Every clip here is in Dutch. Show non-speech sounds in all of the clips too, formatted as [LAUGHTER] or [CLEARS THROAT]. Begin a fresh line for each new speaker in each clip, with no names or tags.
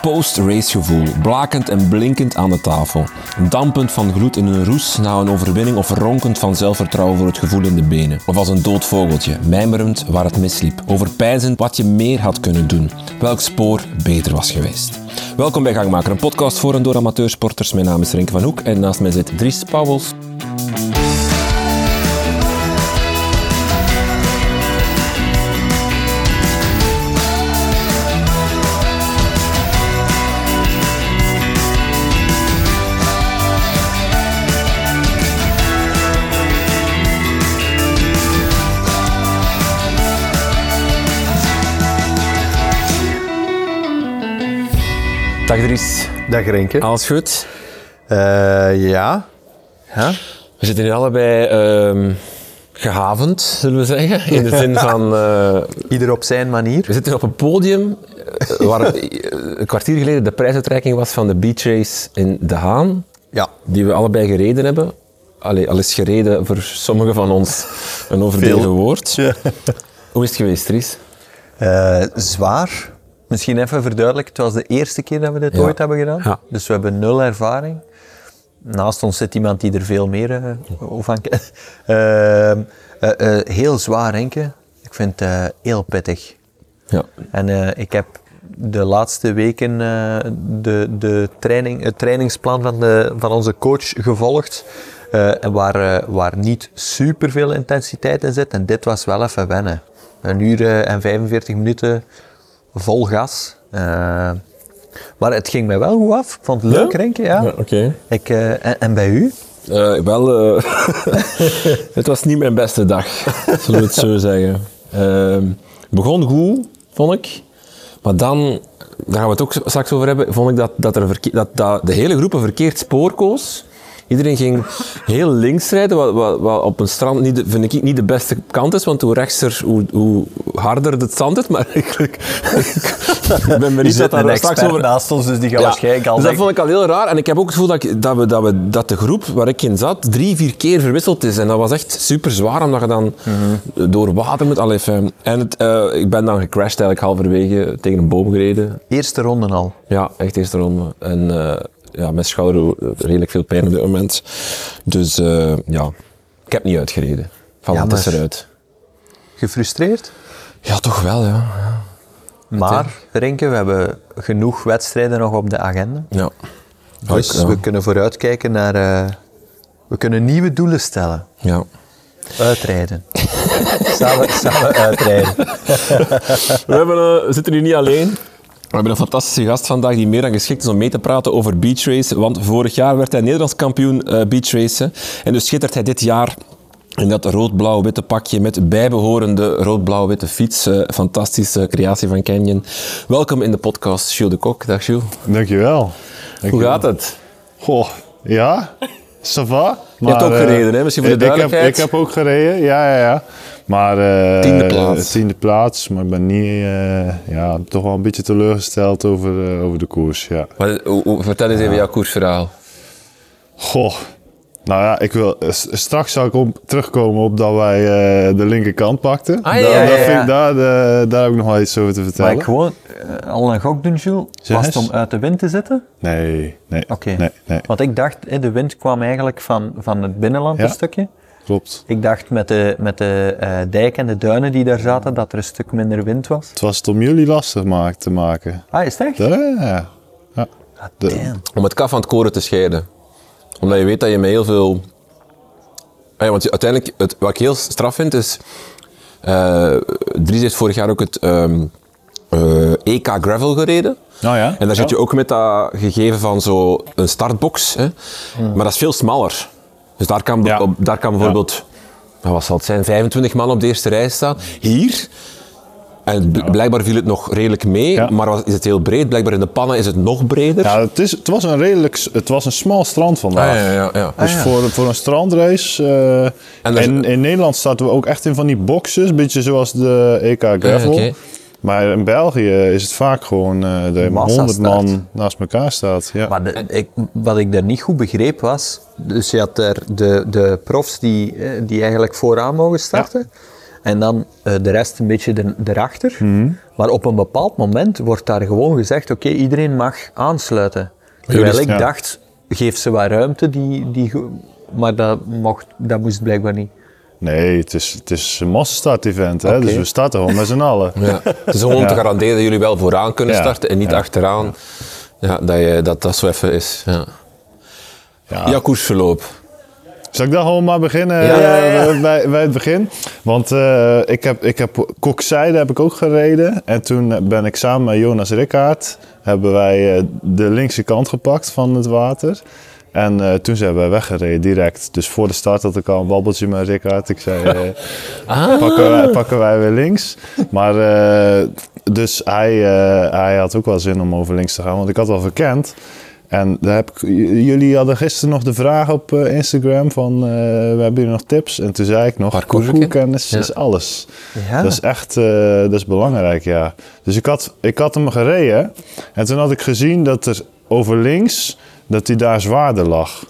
Post-race gevoel, blakend en blinkend aan de tafel. Dampend van gloed in een roes na een overwinning of ronkend van zelfvertrouwen voor het gevoel in de benen. Of als een dood vogeltje, mijmerend waar het misliep. Overpijzend wat je meer had kunnen doen. Welk spoor beter was geweest. Welkom bij Gangmaker, een podcast voor en door amateursporters. Mijn naam is Renke van Hoek en naast mij zit Dries Pauwels. Dag Dries,
Dag Renke.
alles goed?
Eh, ja. ja.
We zitten hier allebei ehm, gehavend, zullen we zeggen. In de zin van, [LAUGHS] eh,
Ieder op zijn manier.
we zitten op een podium eh, waar een kwartier geleden de prijsuitreiking was van de Beach Race in De Haan.
Ja.
Die we allebei gereden hebben. Allee, al is gereden voor sommigen van ons een overdreven
Veel.
woord. Hoe is het geweest, Dries?
Zwaar. Misschien even verduidelijken. Het was de eerste keer dat we dit
Ja.
ooit hebben gedaan.
Ja.
Dus we hebben nul ervaring. Naast ons zit iemand die er veel meer over van kent. [LAUGHS] Eh, eh, eh, heel zwaar, Renke. Ik vind het heel pittig.
Ja.
En ik heb de laatste weken de, de training, het trainingsplan van, de, van onze coach gevolgd. en waar, waar niet super veel intensiteit in zit. En dit was wel even wennen. Een uur en 45 minuten vol gas. Eh, maar het ging mij wel goed af. Ik vond het leuk,
Ja?
Renke. Ja.
Ja, oké.
Ik, eh, en, en bij u?
Eh, wel, [LAUGHS] het was niet mijn beste dag, zullen we het zo zeggen. Ehm, begon goed, vond ik. Maar dan, daar gaan we het ook straks over hebben, vond ik dat, dat, er dat, dat de hele groep een verkeerd spoor koos. Iedereen ging heel links rijden, wat, wat, wat op een strand niet de, vind ik niet de beste kant is, want hoe rechtser, hoe, hoe harder het zand is. Maar [LAUGHS] eigenlijk, ik ben benieuwd dat daar straks over...
naast ons, dus die gaat
Ja,
waarschijnlijk al
dus dat vond ik al heel raar. En ik heb ook het gevoel dat, ik- dat, we, dat, we, dat de groep waar ik in zat drie, vier keer verwisseld is. En dat was echt super zwaar, omdat je dan door water moet. Allee, fijn. en het, eh, ik ben dan gecrashed eigenlijk halverwege tegen een boom gereden.
Eerste ronde al.
Ja, echt eerste ronde. En eh, ja, mijn schouder redelijk veel pijn op dit moment. Dus eh, ja, ik heb niet uitgereden. Van het is eruit.
Gefrustreerd?
Ja, toch wel, ja.
Maar, Renke, we hebben genoeg wedstrijden nog op de agenda.
ja.
Dus
Ja,
we kunnen vooruitkijken naar... eh, we kunnen nieuwe doelen stellen.
ja.
Uitrijden. [LAUGHS] samen, samen uitrijden. [LAUGHS]
We, hebben, eh, we zitten hier niet alleen. We hebben een fantastische gast vandaag die meer dan geschikt is om mee te praten over beachracen. Want vorig jaar werd hij Nederlands kampioen eh beachracen. En dus schittert hij dit jaar in dat rood-blauw-witte pakje met bijbehorende rood-blauw-witte fiets. Eh, fantastische creatie van Canyon. Welkom in de podcast, Jules de Kok. Dag Jules.
Dankjewel.
Hoe gaat het?
Goh, ja, ça va.
Je hebt ook
eh,
gereden, hè? Misschien voor de
ik- ik heb-. Ik heb, ook gereden, ja, ja, ja. Maar... eh,
Tiende plaats.
Tiende plaats, maar ik ben niet... eh, ja, toch wel een beetje teleurgesteld over, eh, over de koers, ja.
Maar, hoe- hoe- vertel eens even jouw koersverhaal.
Goh. Nou ja, ik wil, straks zal ik op, terugkomen op dat wij eh, de linkerkant pakten.
Ah, ja,
daar,
ja,
vind ik- daar, daar heb ik nog wel iets over te
Maar
vertellen.
ik gewoon al een gok doen, Jules. Was het om uit de wind te zitten?
Nee, nee,
Oké.
nee, nee,
Want ik dacht, de wind kwam eigenlijk van, van het binnenland
Ja.
een stukje.
Klopt.
Ik dacht met de, met de eh, dijk en de duinen die daar zaten, dat er een stuk minder wind was.
Het was het om jullie lastig te maken.
Ah, is het echt?
Ja, ja. De-.
Om het kaf van het koren te scheiden. Omdat je weet dat je met heel veel... Ah ja, want uiteindelijk, het, wat ik heel straf vind, is... eh Dries heeft vorig jaar ook het ehm, eh, EK Gravel gereden.
Nou ja.
En daar zit je ook met dat gegeven van zo een startbox. Hè? Maar dat is veel smaller. Dus daar kan,
Ja.
op, daar kan bijvoorbeeld, nou, wat zal het zijn, 25 man op de eerste rij staan. Hier, en blijkbaar viel het nog redelijk mee,
Ja.
maar was- is het heel breed. Blijkbaar in de pannen is het nog breder.
Ja, het, is, het was een redelijk, het was een smal strand vandaag.
Ah, ja, ja, ja.
Dus
ja.
voor, voor een strandrace. eh,
En
in Nederland zaten we ook echt in van die boxes, een beetje zoals de EK Gravel. Maar in België is het vaak gewoon eh dat je met
Massa
100
start.
man naast elkaar staat. Ja.
Maar de- ik, wat ik daar niet goed begreep was, dus je had er de, de profs die, eh, die eigenlijk vooraan mogen starten. en dan eh, de rest een beetje er, erachter.
Mhm.
Maar op een bepaald moment wordt daar gewoon gezegd, oké, iedereen mag aansluiten. Terwijl ik
ja.
dacht, geef ze wat ruimte, die, die, maar dat, mocht, dat moest blijkbaar niet.
Nee, het is, het is een massastart-event, dus we starten gewoon met z'n allen. [LAUGHS]
Ja. Het is gewoon om te garanderen dat jullie wel vooraan kunnen
Ja.
starten en niet
Ja.
achteraan. Ja, dat, je, dat dat zo even is. Ja.
Ja.
Koersverloop.
Zal ik dan gewoon maar beginnen
Ja, ja,
eh,
ja.
Bij, bij het begin? Want eh, ik heb, ik heb Kokzijde heb ik ook gereden. En toen ben ik samen met Jonas Rickaard... hebben wij eh, de linkse kant gepakt van het water. En eh, toen zijn wij weggereden direct. Dus voor de start had ik al een babbeltje met Rickaard. Ik zei, eh, [LAUGHS]
Ah.
pakken, wij, pakken wij weer links. Maar eh, dus hij, eh, hij had ook wel zin om over links te gaan. Want ik had al verkend. En daar heb ik, jullie hadden gisteren nog de vraag op eh, Instagram van, eh, we hebben jullie nog tips? En toen zei ik nog,
Parcourskennis? Ja.
is alles.
Ja.
Dat is echt, eh, dat is belangrijk, ja. Dus ik had, ik had hem gereden en toen had ik gezien dat er over links, dat hij daar zwaarder lag.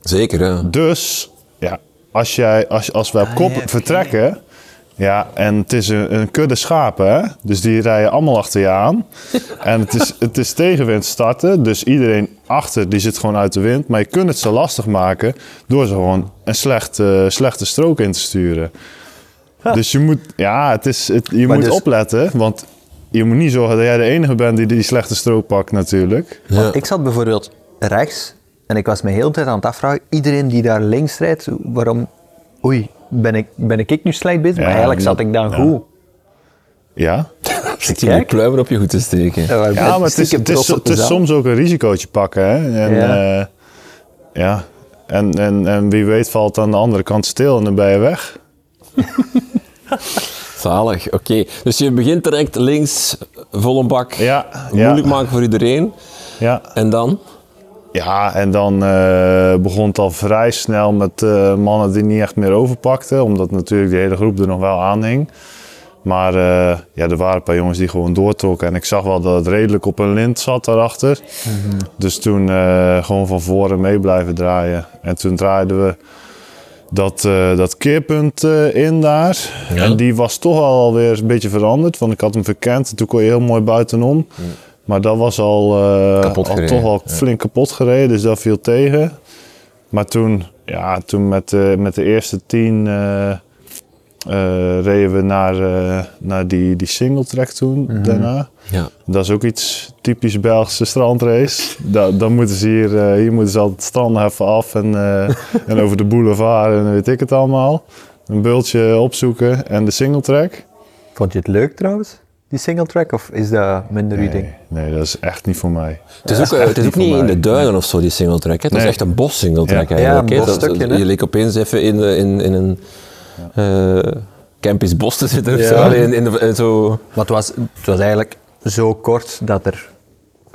Zeker, ja.
Dus, ja, als, jij, als, als wij op kop
ja, oké.
vertrekken, ja, en het is een, een kudde schapen, hè? dus die rijden allemaal achter je aan. [LAUGHS] en het is, het is tegenwind starten, dus iedereen achter die zit gewoon uit de wind. Maar je kunt het zo lastig maken door ze gewoon een slechte, slechte strook in te sturen. Dus je moet, ja, het is, het, je
Maar
moet
dus-
opletten, want je moet niet zorgen dat jij de enige bent die die slechte strook pakt natuurlijk.
ja.
Ik zat bijvoorbeeld rechts en ik was me heel de tijd aan het afvragen, iedereen die daar links rijdt, waarom, oei, ben ik, ben ik nu slecht bezig? maar eigenlijk zat ik dan
ja.
goed.
Ja,
Zit je die pluimen op je goed te steken?
Ja, ik
maar het is, het is, het soms ook een risicootje pakken. Hè? En,
Ja.
ja. ja. En, en, en wie weet valt aan de andere kant stil en dan ben je weg. [LAUGHS]
Zalig, oké. Dus je begint direct links, vol een bak,
Ja,
moeilijk
ja,
maken voor iedereen.
ja.
En dan?
Ja en dan eh, begon het al vrij snel met eh, mannen die niet echt meer overpakten. Omdat natuurlijk de hele groep er nog wel aan hing. Maar eh, ja, er waren een paar jongens die gewoon doortrokken. En ik zag wel dat het redelijk op een lint zat daarachter. Dus toen eh, gewoon van voren mee blijven draaien. En toen draaiden we dat, eh, dat keerpunt eh, in daar.
Ja.
En die was toch alweer een beetje veranderd. Want ik had hem verkend. En toen kon je heel mooi buitenom. Maar dat was al, eh, al toch al
ja.
flink kapot gereden. Dus dat viel tegen. Maar toen, ja, toen met, de, met de eerste tien eh, eh, reden we naar, eh, naar die, die singletrack toen daarna.
Ja.
Dat is ook iets typisch Belgische strandrace. Da, dan moeten ze hier, eh, hier moeten ze altijd het strand even af en, eh, en over de boulevard en weet ik het allemaal. Een bultje opzoeken en de singletrack.
Vond je het leuk trouwens, die single track, of is dat minder uw ding?
Nee, dat is echt niet voor mij.
Het is ook, eh, het is niet in de duinen of zo, die singletrack. hè. Het is
Nee.
echt een bos singletrack
Ja.
eigenlijk.
Ja, een
hè. Dat-. Je leek opeens even in, in, in een eh Campus Bos te zitten of
Ja.
zo. Allee, In, in de, in zo.
Maar het was, het was eigenlijk zo kort dat er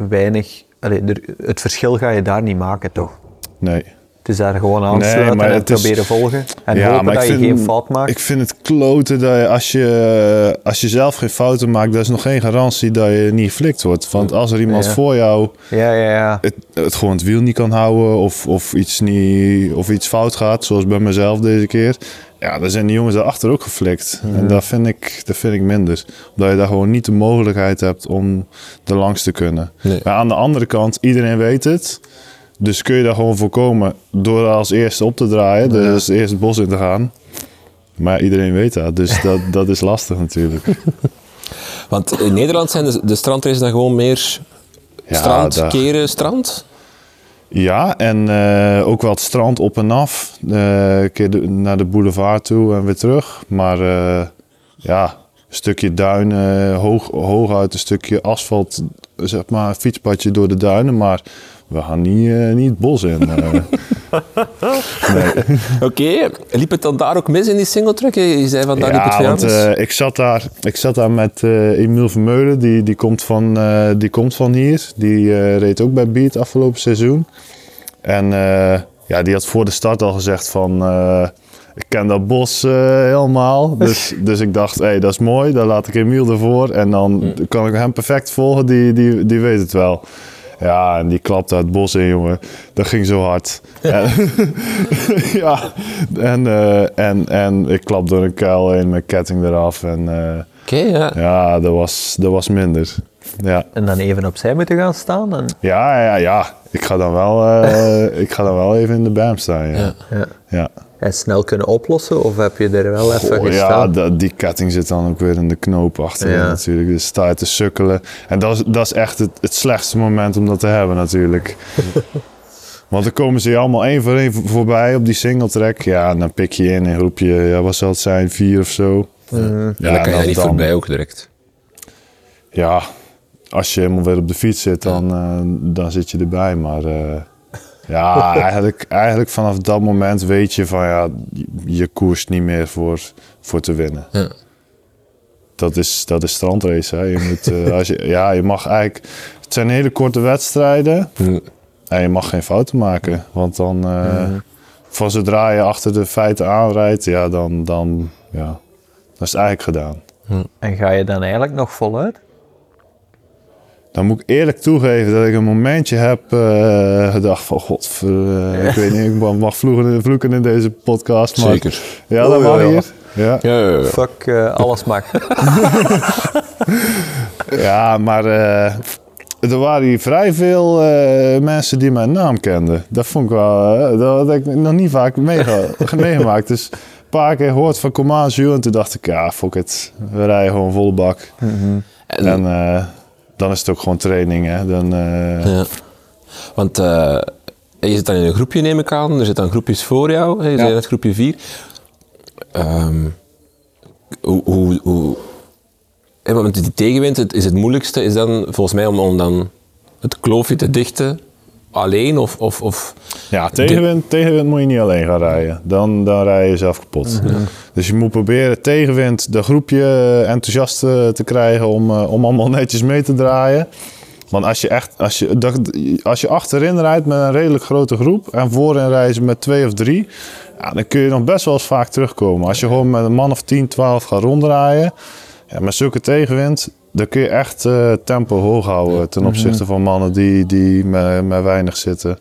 weinig... Allee, er, het verschil ga je daar niet maken, toch?
Nee.
Is daar gewoon aansluiten
maar
en
het is-
proberen volgen. En
Ja,
hopen dat je
vind-
geen fout maakt.
Ik vind het kloten dat je als, je als je zelf geen fouten maakt, dat is nog geen garantie dat je niet geflikt wordt. Want als er iemand
Ja.
voor jou
Ja, ja, ja.
het, het gewoon het wiel niet kan houden of, of, iets niet, of iets fout gaat, zoals bij mezelf deze keer. Ja, dan zijn die jongens daarachter ook geflikt. En dat vind, ik, dat vind ik minder. Omdat je daar gewoon niet de mogelijkheid hebt om er langs te kunnen.
Nee.
Maar aan de andere kant, iedereen weet het. Dus kun je daar gewoon voorkomen door als eerste op te draaien. Dus eerst het bos in te gaan. Maar iedereen weet dat. Dus [LAUGHS] dat, dat is lastig natuurlijk. [LAUGHS]
Want in Nederland zijn de, de strandraces dan gewoon meer
Ja,
strand,
daar-
keren, strand.
Ja, en eh, ook wel het strand op en af. Eh, een keer de- naar de boulevard toe en weer terug. Maar eh, ja, een stukje duin, eh, hoog, hooguit een stukje asfalt, zeg maar, een fietspadje door de duinen. Maar we gaan niet, eh, niet het bos in. eh. [LAUGHS]
Oké, liep het dan daar ook mis in die singletrack? Je zei van daar liep het
ja,
voor jou
want eh, ik, zat daar, ik zat daar met eh Emiel Vermeulen, die, die, komt van, die komt van hier. Die reed ook bij Beat afgelopen seizoen. En ja, die had voor de start al gezegd van... ik ken dat bos helemaal. [LAUGHS] Dus, dus ik dacht, hey, dat is mooi. Dan laat ik Emiel ervoor. En dan kan ik hem perfect volgen. Die, die, die weet het wel. Ja, en die klapte het bos in, jongen. Dat ging zo hard. [LAUGHS] En, [LAUGHS] ja, en, eh, en, en ik klap door een kuil heen met ketting eraf. En eh,
Oké, ja.
ja, dat was, dat was minder. Ja.
En dan even opzij moeten gaan staan. En,
Ja, ja, ja. Ik ga dan wel, eh, [LAUGHS] ik ga dan wel even in de BAM staan, ja.
Ja.
ja.
ja.
En snel kunnen oplossen? Of heb je er wel even
Goh, ja,
gestaan?
da- die ketting zit dan ook weer in de knoop achterin
Ja.
natuurlijk. Dus sta je te sukkelen. En dat is, dat is echt het, het slechtste moment om dat te hebben natuurlijk. [LAUGHS] Want dan komen ze je allemaal één voor één vo- voorbij op die singletrack. Ja, en dan pik je in en groep je, ja, wat zal het zijn, vier of zo.
Mhm.
En dan kan je
dat
niet
dan-
voorbij ook direct.
Ja, als je helemaal weer op de fiets zit, dan, eh, dan zit je erbij. Maar eh, ja, [LAUGHS] eigenlijk, eigenlijk vanaf dat moment weet je van ja, je, koerst niet meer voor, voor te winnen.
Ja.
Dat is, dat is strandrace. Hè. Je, moet, eh, [LAUGHS] als je, ja, je mag eigenlijk. Het zijn hele korte wedstrijden. En je mag geen fouten maken. Want dan, eh, van zodra je achter de feiten aanrijdt, ja, dan, dan, ja, dan is het eigenlijk gedaan.
En ga je dan eigenlijk nog voluit?
Dan moet ik eerlijk toegeven dat ik een momentje heb eh, gedacht van... God, ik weet niet, ik mag- mag vloeken, vloeken in deze podcast. Maar,
Zeker.
Ja,
Oh,
dat mag
ja, ja.
hier. Ja.
Ja, ja, ja.
Fuck, eh, alles mag. [LAUGHS]
Ja, maar eh, er waren hier vrij veel eh, mensen die mijn naam kenden. Dat vond ik wel, eh, dat had ik nog niet vaak [LAUGHS] meegemaakt. Dus een paar keer gehoord van Command en toen dacht ik, ja, fuck it. We rijden gewoon volle bak.
En,
En eh, dan is het ook gewoon training, hè. Dan, eh,
ja. Want eh, je zit dan in een groepje, neem ik aan. Er zitten dan groepjes voor jou. hè. Je
Ja.
zit in het groepje 4. hoe, hoe, hoe, hè, want die tegenwind het, is het moeilijkste. Is dan volgens mij om, om dan het kloofje te dichten alleen? Of, of, of
Ja, tegenwind, tegenwind moet je niet alleen gaan rijden. Dan, dan rij je jezelf kapot. Dus je moet proberen tegenwind de groepje enthousiast te krijgen om, eh, om allemaal netjes mee te draaien. Want als je, echt, als, je, dat, als je achterin rijdt met een redelijk grote groep en voorin rijden met twee of drie, ja, dan kun je nog best wel eens vaak terugkomen. Als je gewoon met een man of 10, 12 gaat ronddraaien, ja, met zulke tegenwind, dan kun je echt eh, tempo hoog houden ten opzichte van mannen die, die met, met weinig zitten.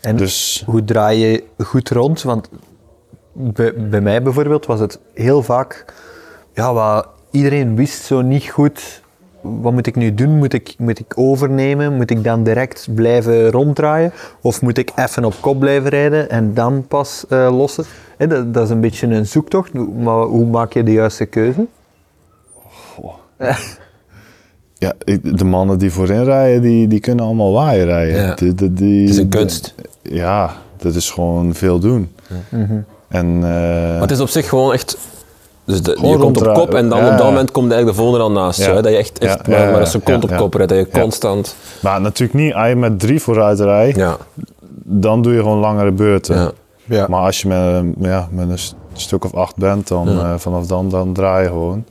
En
Dus
hoe draai je goed rond? Want bij, bij mij bijvoorbeeld was het heel vaak... Ja, wat, iedereen wist zo niet goed... Wat moet ik nu doen? Moet ik, moet ik overnemen? Moet ik dan direct blijven ronddraaien? Of moet ik even op kop blijven rijden en dan pas eh, lossen? Dat, dat is een beetje een zoektocht. Maar hoe maak je de juiste keuze? [LAUGHS]
Ja, de mannen die voorin rijden, die, die kunnen allemaal waaien rijden.
Ja.
Die, die, die-
het is een kunst.
ja, dat is gewoon veel doen. En eh,
Maar het is op zich gewoon echt... Dus de,
Gewoon
je komt op kop en dan
Ja,
op dat
ja.
moment komt eigenlijk de volgende al naast.
Ja.
je, hè, dat je echt, echt
Ja,
maar,
ja,
maar een
ja,
seconde
ja,
op kop
ja.
rijdt. Dat je
Ja.
constant...
maar natuurlijk niet, als je met drie vooruit rijdt,
Ja.
dan doe je gewoon langere beurten.
Ja.
Ja.
Maar als je met, een- ja, met een st- stuk of acht bent, dan
Ja.
eh, vanaf dan, dan draai je gewoon.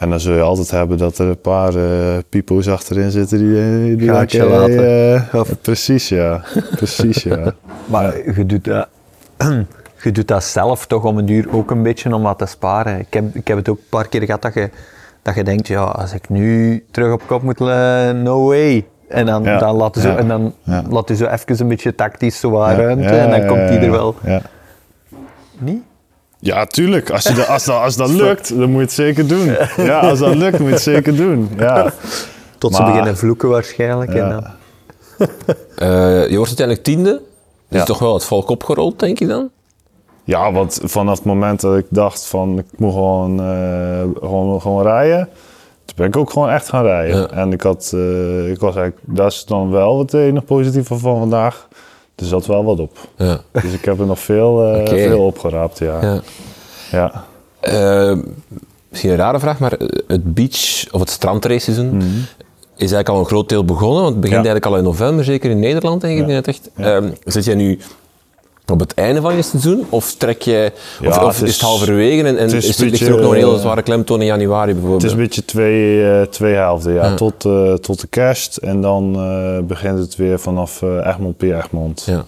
En dan zul je altijd hebben dat er een paar eh pipo's achterin zitten die, eh, die
Gaatje
denken,
laten.
eh, precies, ja. [LAUGHS] Precies, ja.
Maar je, doet dat, [CLEARS THROAT] je doet dat zelf toch om een duur ook een beetje om wat te sparen. Ik heb, ik heb het ook een paar keer gehad dat je, dat je denkt, ja, als ik nu terug op kop moet, eh, no way. En dan,
Ja,
dan laat je zo, en dan
ja.
laat je zo even een beetje tactisch zo ruimte en dan komt die er wel.
Ja.
Niet?
Ja, tuurlijk. Als, je dat, als, dat, als dat [LAUGHS] lukt, dan moet je het zeker doen. Ja, als dat lukt, moet je het zeker doen. Ja, [LAUGHS]
Tot ze
Maar-
beginnen vloeken waarschijnlijk. En
Ja.
dan, [LAUGHS]
Eh, je wordt uiteindelijk tiende.
Ja.
toch wel het volk opgerold, denk je dan?
ja want vanaf het moment dat ik dacht van ik moet gewoon, eh, gewoon, gewoon rijden, toen ben ik ook gewoon echt gaan rijden.
Ja.
En ik, had, eh, ik was eigenlijk, dat is dan wel het enige positieve van vandaag. Er zat wel wat op.
Ja.
Dus ik heb er nog veel, eh, veel opgeraapt, ja.
ja.
ja.
Eh, misschien een rare vraag, maar het beach- of het strandrace-seizoen is eigenlijk al een groot deel begonnen. Want het begint.
Ja.
eigenlijk al in november, zeker in Nederland, denk ik.
Ja.
echt. Ehm, zit jij nu op het einde van je seizoen? Of trek je,
Ja,
of, of
het
is
is-
het halverwege en, en
het is
er ook nog een hele zware klemtoon in januari bijvoorbeeld?
Het is een beetje twee, eh, twee helften, ja.
Ja.
Tot, eh, tot de kerst en dan eh, begint het weer vanaf Egmond, Pier Egmond.
Ja.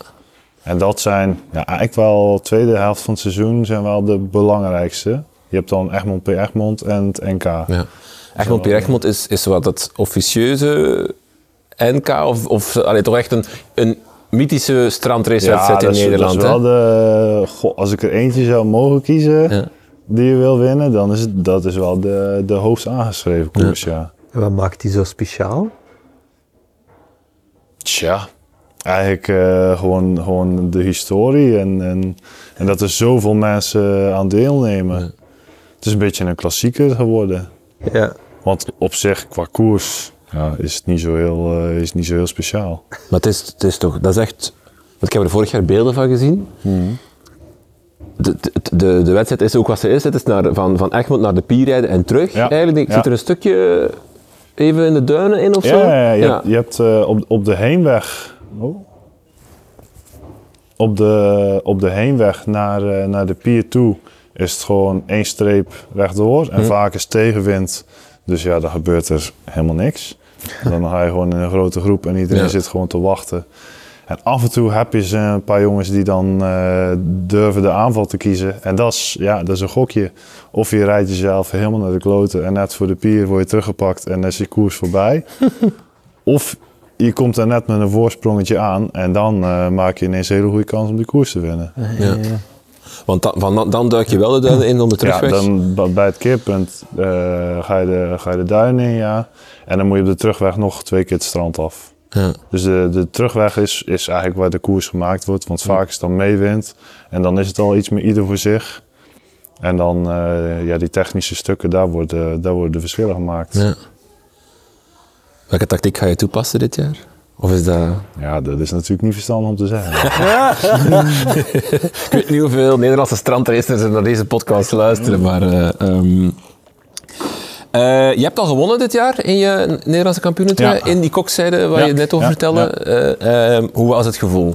En dat zijn ja, eigenlijk wel de tweede helft van het seizoen zijn wel de belangrijkste. Je hebt dan Egmond per Egmond en het NK.
Ja. Egmond Pier Egmond is, is wat het officieuze NK of, of allee, toch echt een, een mythische strandracewedstrijd in
dat is-
Nederland?
Dat is
hè?
wel de, goh, als ik er eentje zou mogen kiezen
Ja.
die je wil winnen, dan is het, dat is wel de, de hoogst aangeschreven koers, ja.
En wat maakt die zo speciaal?
Tja, eigenlijk eh, gewoon, gewoon de historie en, en, en dat er zoveel mensen aan deelnemen. Het is een beetje een klassieker geworden.
Ja.
Want op zich, qua koers, ja, is het niet zo heel, eh, is niet zo heel speciaal.
Maar het is, het is toch, dat is echt. Want ik heb er vorig jaar beelden van gezien. De, de, de, de wedstrijd is ook wat ze is. Het is naar, van, van Egmond naar de Pier rijden en terug.
Ja,
Eigenlijk
ja.
zit er een stukje even in de duinen in of zo.
Ja, ja, ja, je hebt, je hebt eh, op, op de heenweg. Oh. Op, de, op de heenweg naar, eh, naar de pier toe is het gewoon één streep rechtdoor. En vaak is tegenwind. Dus ja, dan gebeurt er helemaal niks. Dan ga je gewoon in een grote groep en iedereen
Ja.
zit gewoon te wachten. En af en toe heb je ze een paar jongens die dan eh, durven de aanval te kiezen. En dat is, ja, dat is een gokje. Of je rijdt jezelf helemaal naar de kloten en net voor de pier word je teruggepakt en dan is je koers voorbij. [LAUGHS] of je komt er net met een voorsprongetje aan en dan eh, maak je ineens een hele goede kans om die koers te winnen.
Ja. Want dan, van, dan duik je wel de duinen in om de
Ja,
terugweg.
dan ba- bij het keerpunt eh, ga, je de, ga je de duinen in, ja. En dan moet je op de terugweg nog twee keer het strand af.
Ja.
Dus de, de terugweg is, is eigenlijk waar de koers gemaakt wordt. Want vaak is het dan meewind. En dan is het al iets meer ieder voor zich. En dan, eh, ja, die technische stukken, daar worden, daar worden de verschillen gemaakt. Ja.
Ja. Welke tactiek ga je toepassen dit jaar? Of is dat...
dat is natuurlijk niet verstandig om te zeggen. [LAUGHS]
Ik weet niet hoeveel Nederlandse strandracers er naar deze podcast luisteren, maar... eh, ehm, eh, je hebt al gewonnen dit jaar in je Nederlandse kampioenentrui,
Ja.
in die kokzijde waar
Ja,
je net over vertelde. Eh, ehm, hoe was het gevoel?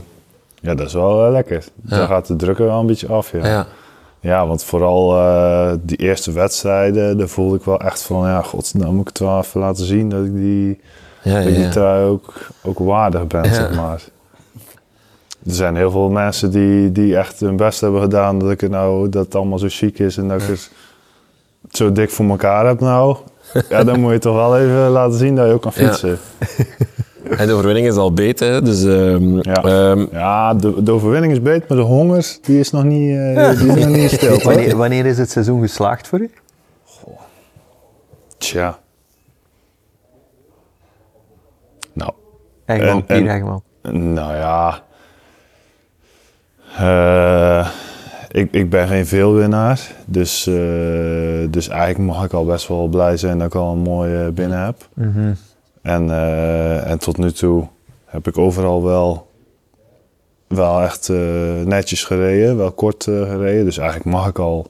ja, dat is wel eh, lekker. Daar gaat de druk er wel een beetje af, ja.
Ja.
Ja, want vooral die eerste wedstrijden, daar voelde ik wel echt van... Ja, god, nou moet ik het wel even laten zien dat ik die... Dat ik trui ook, ook waardig ben, zeg maar. Er zijn heel veel mensen die, die echt hun best hebben gedaan dat ik het nou, dat het allemaal zo chic is en dat ik het zo dik voor elkaar heb nou. [LAUGHS] Ja, dan moet je toch wel even laten zien dat je ook kan
Ja.
fietsen. [LAUGHS]
En de overwinning is al beter, dus... ehm,
Ja,
ehm,
ja de, de overwinning is beter, maar de honger die is nog niet, eh, die is nog niet stil. hoor.
Wanneer, wanneer is het seizoen geslaagd voor u?
Tja. Nou,
Egmond, Pier Egmond.
Nou ja. Eh, ik, ik ben geen veelwinnaar. Dus, eh, dus eigenlijk mag ik al best wel blij zijn dat ik al een mooie binnen heb. En, eh, en tot nu toe heb ik overal wel, wel echt eh, netjes gereden. Wel kort gereden. Dus eigenlijk mag ik al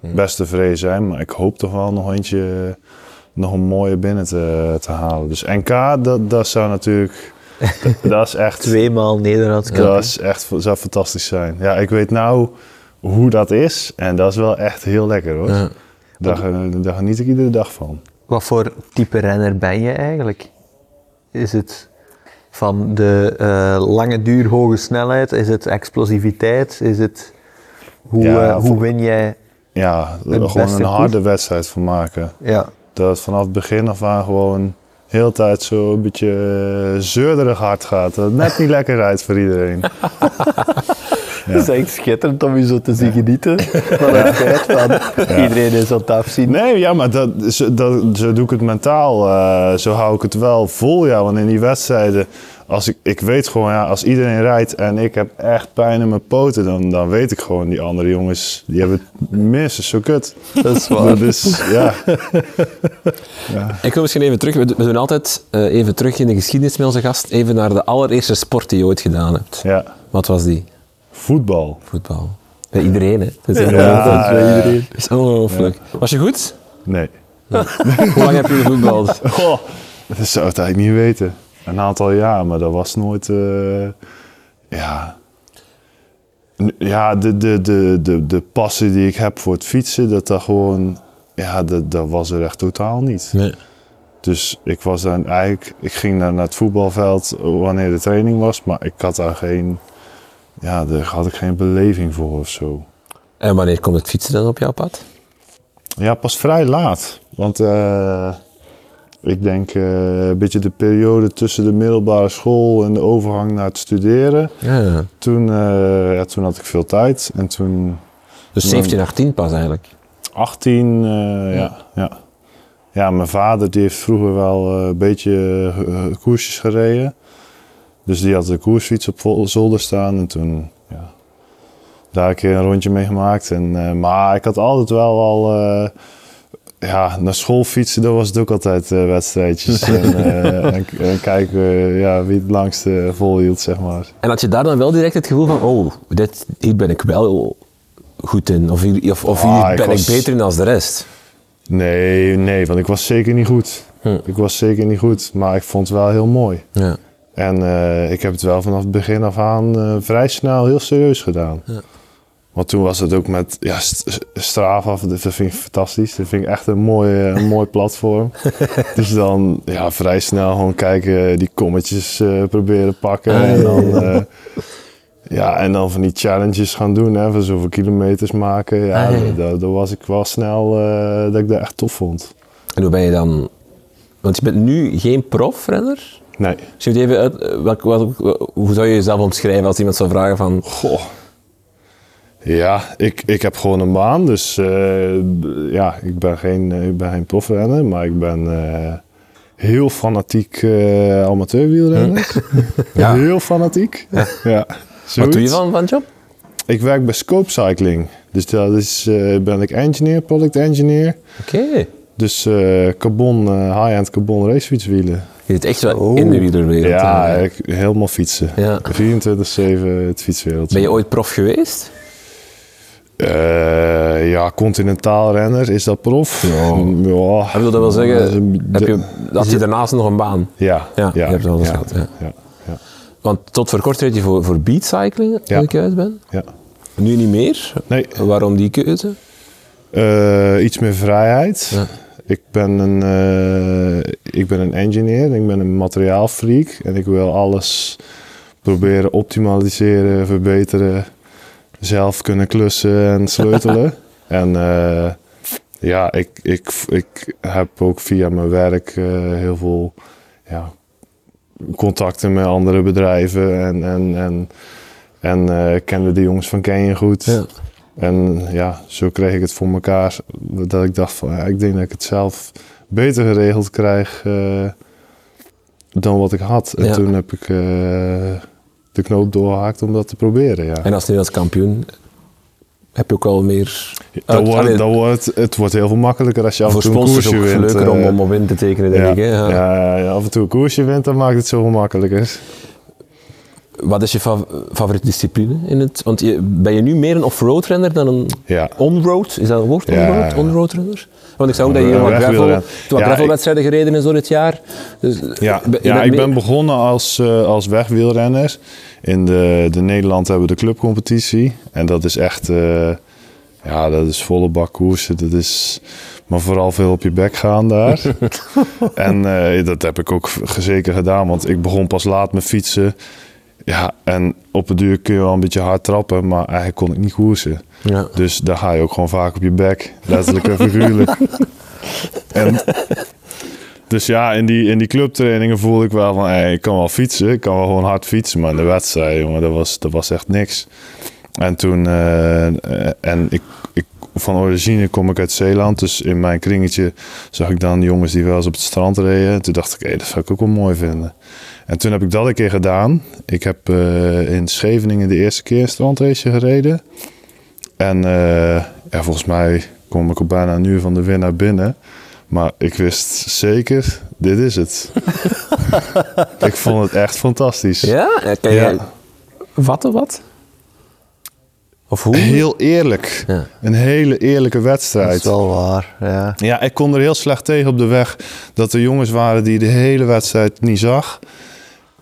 best tevreden zijn. Maar ik hoop toch wel nog eentje, nog een mooie binnen te, te halen. Dus NK, dat, dat zou natuurlijk... [LAUGHS] dat- dat is echt...
Tweemaal Nederlands kampioen.
Dat is echt, zou fantastisch zijn. Ja, ik weet nou hoe dat is en dat is wel echt heel lekker hoor.
ja.
Daar, daar geniet ik iedere dag van.
Wat voor type renner ben je eigenlijk? Is het van de eh, lange duur, hoge snelheid? Is het explosiviteit? Is het... Hoe,
Ja,
eh, hoe
voor-
win jij...
Ja, gewoon een harde wedstrijd van maken.
Ja.
Dat vanaf het begin af aan gewoon heel tijd zo een beetje eh, zeurderig hard gaat. Dat het net niet [LAUGHS] lekker rijdt voor iedereen. [LAUGHS] [LAUGHS]
Het is echt schitterend om je zo te zien genieten [LAUGHS] van het feit van iedereen is aan het afzien.
Nee, ja, maar dat, zo, dat, zo doe ik het mentaal. eh, zo hou ik het wel vol, ja. Want in die wedstrijden, als ik, ik weet gewoon, ja, als iedereen rijdt en ik heb echt pijn in mijn poten, dan, dan weet ik gewoon, die andere jongens, die hebben het minstens zo kut.
Dat is waar.
Dus [LAUGHS] ja,
Ik wil misschien even terug, we we doen altijd eh, even terug in de geschiedenis met onze gast, even naar de allereerste sport die je ooit gedaan hebt.
ja,
Wat was die?
Voetbal.
Voetbal. Bij iedereen, hè? Dat is,
Ja, bij iedereen.
Dat is ongelooflijk. Was je goed?
Nee.
Hoe lang heb je gevoetbald?
Goh, [LAUGHS] dat zou het eigenlijk niet weten. Een aantal jaar, maar dat was nooit. eh, ja. Ja, de, de, de, de, de passie die ik heb voor het fietsen, dat dat gewoon. Ja, dat, dat was er echt totaal niet.
Nee.
Dus ik was dan eigenlijk. Ik ging naar, naar het voetbalveld wanneer de training was, maar ik had daar geen. Ja, daar had ik geen beleving voor of zo.
En wanneer komt het fietsen dan op jouw pad?
Ja, pas vrij laat. Want eh, ik denk eh, een beetje de periode tussen de middelbare school en de overgang naar het studeren.
Ja, ja.
Toen, eh, ja, toen had ik veel tijd. En toen
Dus 17, 18 pas eigenlijk.
18, eh, ja. ja. Ja, mijn vader die heeft vroeger wel een beetje koersjes gereden. Dus die had de koersfiets op zolder staan. En toen, ja, daar een keer een rondje mee gemaakt. En, eh, maar ik had altijd wel al, eh, ja, naar school fietsen, dat was het ook altijd eh, wedstrijdjes. [LAUGHS] en, en, en kijken ja, wie het langste volhield, zeg maar.
En had je daar dan wel direct het gevoel van, oh, dit, hier ben ik wel goed in. Of hier, of, of hier
Ah, ik
ben
was-
ik beter in dan de rest.
Nee, nee, want ik was zeker niet goed.
Hm.
Ik was zeker niet goed, maar ik vond het wel heel mooi.
Ja.
En eh, ik heb het wel vanaf het begin af aan eh, vrij snel heel serieus gedaan.
Ja.
Want toen was het ook met ja, st- Strava, dat vind ik fantastisch. Dat vind ik echt een mooi, eh, een mooi platform. [LAUGHS] dus dan ja, vrij snel gewoon kijken, die kommetjes eh, proberen pakken.
Ah,
en, dan,
ja,
ja, en dan van die challenges gaan doen, hè, van zoveel kilometers maken. Ja,
Ah, ja, ja.
da- da- daar was ik wel snel dat ik dat echt tof vond.
En hoe ben je dan... Want je bent nu geen profrenner.
Nee.
Je even uit, eh, welk, welk- hoe zou je jezelf omschrijven als iemand zou vragen van...
Goh. Ja, ik, ik heb gewoon een baan, dus eh, ja, ik ben geen, eh, ik ben geen profrenner, maar ik ben heel fanatiek eh amateurwielrenner. [LAUGHS]
Ja.
Heel fanatiek. Ja.
Wat doe je van, van job?
Ik werk bij Scope Cycling, dus dat is, ben ik engineer, product engineer.
Oké.
Dus eh, carbon, eh, high-end carbon racefietswielen.
Je zit echt wel in de wielerwereld.
Ja, ik, helemaal fietsen.
Ja.
24-7 het fietswereld.
Ben je ooit prof geweest?
Eh, ja, continentaal renner, is dat prof?
Ja.
ja.
Ik wil dat wel zeggen, heb je, had je daarnaast nog een baan?
Ja,
Ja, je hebt wel eens
ja,
gehad, ja.
ja, ja,
Want tot voor kort reed je voor, voor beatcycling, als
Ja.
ik juist ben.
ja.
Nu niet meer.
Nee,
Waarom die keuze?
eh, iets meer vrijheid. Ik, ben een, eh, ik ben een engineer, ik ben een materiaalfreak en ik wil alles proberen optimaliseren, verbeteren, zelf kunnen klussen en [LAUGHS] sleutelen. en eh, ja, ik, ik, ik heb ook via mijn werk eh, heel veel ja, contacten met andere bedrijven en, en, en, en kende de jongens van Canyon goed.
Ja.
En ja, zo kreeg ik het voor elkaar. Dat ik dacht van, ja, ik denk dat ik het zelf beter geregeld krijg eh, dan wat ik had. En
Ja.
toen heb ik eh, de knoop doorgehaakt om dat te proberen, ja.
En als Nederlands kampioen heb je ook wel meer...
Dan
uit-
wordt,
allee,
dan wordt, het- wordt heel veel makkelijker als je af en
voor
toe een koersje wint.
leuker om,
eh,
om op in te tekenen, denk
ja,
ik. Hè? Ja.
ja, ja, af en toe een koersje wint, dan maakt het zoveel makkelijker.
Wat is je fav- favoriete discipline? In het, want je, ben je nu meer een off-road renner dan een
Ja.
on-road? Is dat een woord,
Ja,
on-road?
ja.
Renner? Want ik zag ook dat je wat gravel, gravelwedstrijden gereden is door het jaar. Dus,
Ja,
bent
ik ben begonnen als, eh als wegwielrenner. In de, de Nederland hebben we de clubcompetitie. En dat is echt, eh, ja, dat is volle bak koersen. Dat is maar vooral veel op je bek gaan daar. [LAUGHS] en eh, dat heb ik ook zeker gedaan, want ik begon pas laat met fietsen. Ja, en op het duur kun je wel een beetje hard trappen, maar eigenlijk kon ik niet koersen.
Ja.
Dus daar ga je ook gewoon vaak op je bek, letterlijk en figuurlijk. [LAUGHS] en, dus ja, in die, in die clubtrainingen voelde ik wel van, hey, ik kan wel fietsen, ik kan wel gewoon hard fietsen, maar in de wedstrijd, jongen, dat was, dat was echt niks. En toen, eh, eh, en ik, ik, van origine kom ik uit Zeeland, dus in mijn kringetje zag ik dan jongens die wel eens op het strand reden. En toen dacht ik, hé, dat zou ik ook wel mooi vinden. En toen heb ik dat een keer gedaan. Ik heb eh, in Scheveningen de eerste keer een strandrace gereden. En eh, ja, volgens mij kom ik op bijna een uur van de winnaar binnen. Maar ik wist zeker, dit is het. [LAUGHS] ik vond het echt fantastisch.
Ja? Kan je
Ja.
vatten wat? Of hoe?
Heel eerlijk.
Ja.
Een hele eerlijke
Dat
wedstrijd.
is wel waar, ja.
Ja, ik kon er heel slecht tegen op de weg dat er jongens waren die de hele wedstrijd niet zag.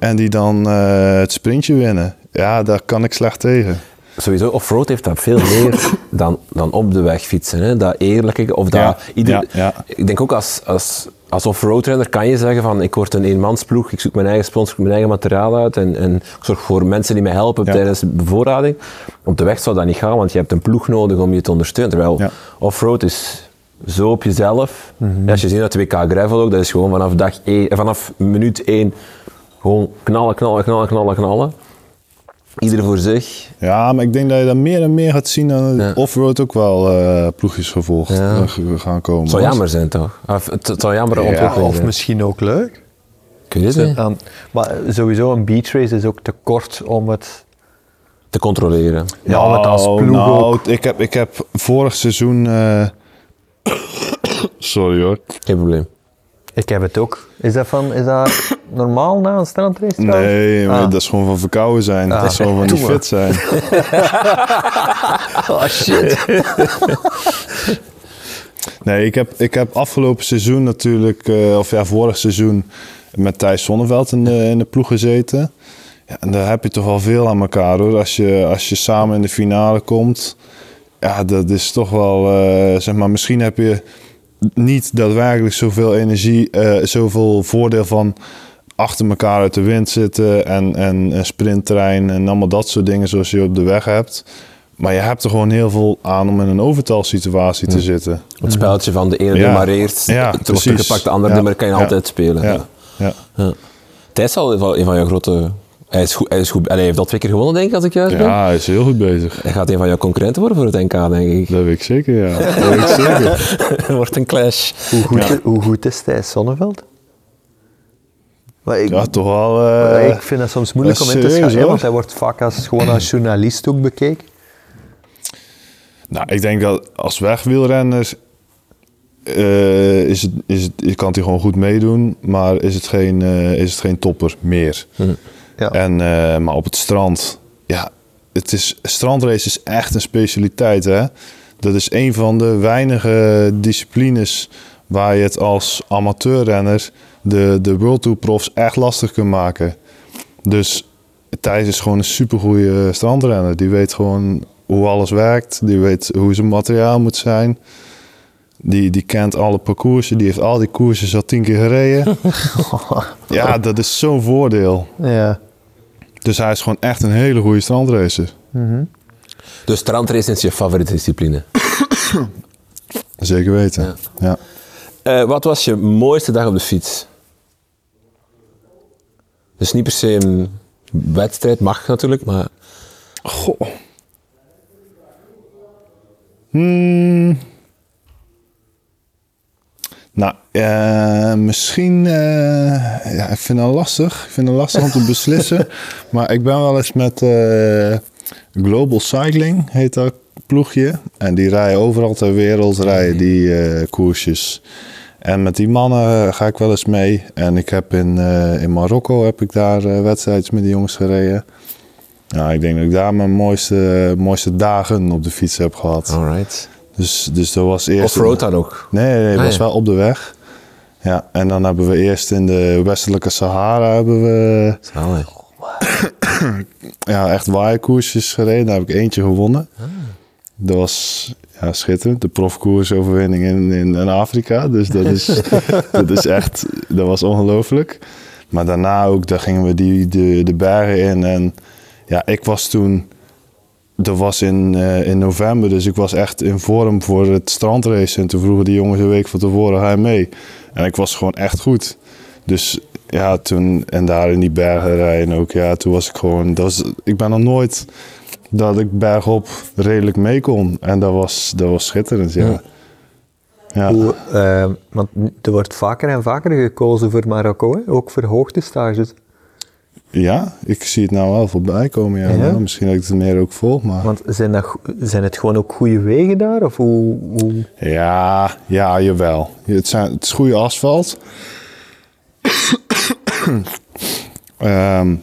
En die dan eh, het sprintje winnen. Ja, daar kan ik slecht tegen.
Sowieso, offroad heeft dat veel meer [LAUGHS] dan, dan op de weg fietsen. Hè? Dat eerlijke, of dat...
Ja,
ieder,
ja, ja.
Ik denk ook als, als, als offroad renner kan je zeggen van ik word een eenmansploeg, ik zoek mijn eigen sponsor, mijn eigen materiaal uit en, en ik zorg voor mensen die mij helpen tijdens de bevoorrading. Op de weg zou dat niet gaan, want je hebt een ploeg nodig om je te ondersteunen. Terwijl offroad is zo op jezelf.
Mhm.
Als je ziet dat 2K Gravel ook, dat is gewoon vanaf, dag één, vanaf minuut 1 gewoon knallen, knallen, knallen, knallen, knallen. Ieder voor zich.
Ja, maar ik denk dat je dat meer en meer gaat zien dan
Ja.
offroad ook wel eh ploegjesgevolg
Ja.
eh, gaan komen.
Het zou jammer zijn toch? Of, het, het zou jammer
Ja,
Of
zijn.
misschien ook leuk.
Ik weet het niet.
Aan- maar sowieso, een beachrace is ook te kort om het...
Te controleren.
Ja, om het als
Nou,
ploeg
nou,
ook...
Ik heb, ik heb vorig seizoen... eh, [COUGHS] Sorry hoor.
Geen probleem.
Ik heb het ook. Is dat, van, is dat [COUGHS] normaal na een strandrace?
Nee, maar
Ah.
dat is gewoon van verkouden zijn.
Ah.
Dat is gewoon van niet
Doe
fit zijn. [LAUGHS]
Oh shit. [LAUGHS]
Nee, ik heb, ik heb afgelopen seizoen natuurlijk, eh, of ja, vorig seizoen met Thijs Zonneveld in de, in de ploeg gezeten. Ja, en daar heb je toch wel veel aan elkaar hoor. Als je, als je samen in de finale komt, ja, dat is toch wel, eh, zeg maar, misschien heb je niet daadwerkelijk zoveel energie, eh, zoveel voordeel van achter elkaar uit de wind zitten en, en een sprinttrein en allemaal dat soort dingen zoals je op de weg hebt. Maar je hebt er gewoon heel veel aan om in een overtalsituatie te zitten.
Het spelletje van de ene
Ja.
demareert,
Ja,
het wordt teruggepakt, de andere nummer kan je altijd spelen.
Ja, ja.
Thijs al wel een van jouw grote... Hij is goed, hij is goed. Allee, hij heeft al twee keer gewonnen, denk ik, als ik juist ben.
ja, hij is heel goed bezig.
Hij gaat een van jouw concurrenten worden voor het NK, denk ik.
Dat weet ik zeker, ja. Dat weet ik zeker.
Het [LAUGHS] wordt een clash.
Hoe goed,
Ja.
hoe goed is Thijs Zonneveld? Maar ik,
Ja, toch wel...
maar
eh,
ik vind het soms moeilijk
dat
om in te schatten,
hoor.
want hij wordt vaak als, gewoon als journalist ook bekeken.
Nou, ik denk dat als wegwielrenner eh, is het, is het, kan hij gewoon goed meedoen, maar is het geen, eh, is het geen topper meer.
Ja.
En, eh, maar op het strand, ja, het is, strandrace is echt een specialiteit. Hè? Dat is een van de weinige disciplines waar je het als amateurrenner de, de World Tour profs echt lastig kunt maken. Dus Thijs is gewoon een supergoeie strandrenner. Die weet gewoon hoe alles werkt. Die weet hoe zijn materiaal moet zijn. Die, die kent alle parcoursen. Die heeft al die koersen al tien keer gereden. [LAUGHS] ja, dat is zo'n voordeel.
Ja.
Dus hij is gewoon echt een hele goede strandracer.
Dus strandrace is je favoriete discipline. [COUGHS]
Zeker weten.
Ja.
Ja.
Eh, wat was je mooiste dag op de fiets? Dus niet per se een wedstrijd, mag natuurlijk, maar...
Goh. Hmm. Nou, eh, misschien... eh, ja, ik vind het lastig. Ik vind het lastig om te [LAUGHS] beslissen. maar ik ben wel eens met eh, Global Cycling, heet dat ploegje. En die rijden overal ter wereld, rijden die koersjes. En met die mannen ga ik wel eens mee. En ik heb in, in Marokko heb ik daar wedstrijdjes met die jongens gereden. Ja, ik denk dat ik daar mijn mooiste, mooiste dagen op de fiets heb gehad.
Alright.
Dus, dus dat was eerst...
Offroad dan ook?
Nee, nee, het
Ah,
was
ja.
wel op de weg. Ja, en dan hebben we eerst in de westelijke Sahara hebben we
Zalig. [COUGHS]
ja, echt waaierkoersjes gereden. Daar heb ik eentje gewonnen.
Ah.
Dat was ja, schitterend. De profkoersoverwinning in, in, in Afrika. Dus dat is, [LAUGHS] dat is echt, dat was ongelooflijk. Maar daarna ook, daar gingen we die, de, de bergen in. En ja, ik was toen, dat was in, eh, in november, dus ik was echt in vorm voor het strandrace. En toen vroegen die jongens een week van tevoren, ga je mee? En ik was gewoon echt goed. Dus ja, toen, en daar in die bergen rijden ook, ja, toen was ik gewoon, dat was, ik ben nog nooit dat ik bergop redelijk mee kon. En dat was, dat was schitterend, ja.
Ja.
Ja,
Hoe, eh, want er wordt vaker en vaker gekozen voor Marokko, hè? ook voor hoogtestages.
Ja, ik zie het nou wel voorbij komen. Ja.
Ja?
Nou, misschien dat ik het meer ook volg, maar...
Want zijn, dat, zijn het gewoon ook goede wegen daar? Of hoe, hoe...
Ja, ja, jawel. Het, zijn, het is goede asfalt. Ehm,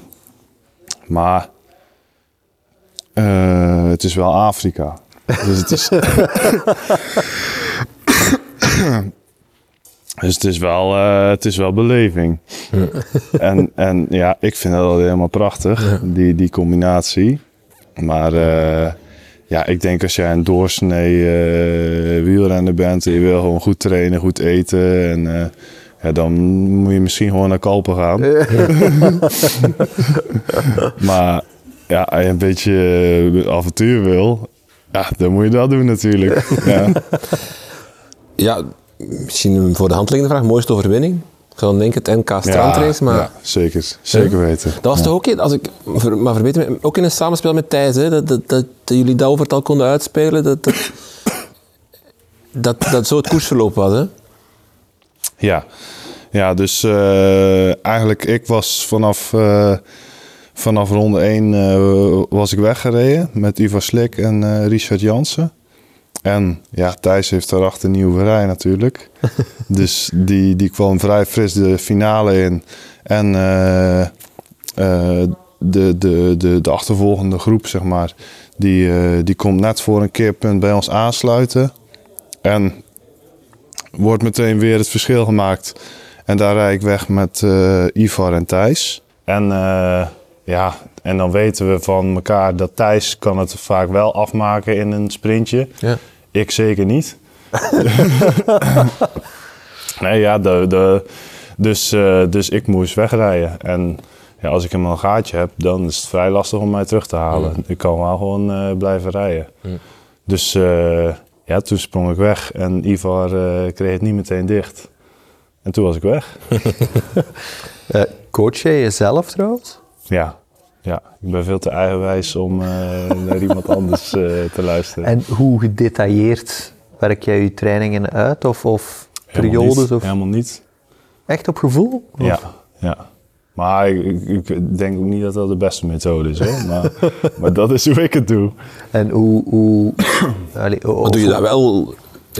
maar eh, het is wel Afrika. Dus het is, dus het is wel, eh, het is wel beleving. [LAUGHS] En, en ja, ik vind dat helemaal prachtig, die, die combinatie. Maar eh, ja, ik denk als jij een doorsnee eh, wielrenner bent en je wil gewoon goed trainen, goed eten. En ja, dan moet je misschien gewoon naar Kalpen gaan. [LAUGHS] maar ja, als je een beetje avontuur wil, ja, dan moet je dat doen natuurlijk. ja.
ja, misschien een voor de hand liggende vraag, mooiste overwinning? Ik zou dan denken het NK strandrace, maar...
ja, zeker. Zeker weten.
Dat was toch ook, in- als ik, maar verbeter me, ook in een samenspel met Thijs, hè, dat, dat, dat, dat jullie dat overtal konden uitspelen, dat dat, [COUGHS] dat, dat zo het koersverloop was. Hè?
Ja, ja dus eh, eigenlijk ik was vanaf, eh, vanaf ronde 1 was ik weggereden met Ivar Slik en eh, Richard Jansen. En ja, Thijs heeft daarachter een nieuwe rij natuurlijk. [LAUGHS] dus die, die kwam vrij fris de finale in. En eh, eh, de, de, de, de achtervolgende groep, zeg maar, die, eh, die komt net voor een keerpunt bij ons aansluiten. En wordt meteen weer het verschil gemaakt. En daar rijd ik weg met Ivar en Thijs. En, ja, en dan weten we van elkaar dat Thijs kan het vaak wel afmaken in een sprintje.
Ja.
Ik zeker niet. [LAUGHS] nee, ja, de, de, dus, eh, dus ik moest wegrijden. En ja, als ik helemaal een gaatje heb, dan is het vrij lastig om mij terug te halen. Ik kan wel gewoon eh, blijven rijden. Dus eh, ja, toen sprong ik weg en Ivar kreeg het niet meteen dicht. En toen was ik weg. [LAUGHS]
Coach jij jezelf trouwens?
Ja, ja. ik ben veel te eigenwijs om eh, [LAUGHS] naar iemand anders eh, te luisteren.
En hoe gedetailleerd werk jij je trainingen uit? Of, of
Helemaal
periodes?
niet,
Of
Helemaal niet.
echt op gevoel? Of-
Ja, ja. Maar ik, ik, denk ook niet dat dat de beste methode is. Hoor. Maar, [LAUGHS] maar dat is hoe ik het doe.
En hoe... hoe [CLEARS THROAT] allee,
Maar
of-
doe je dat wel?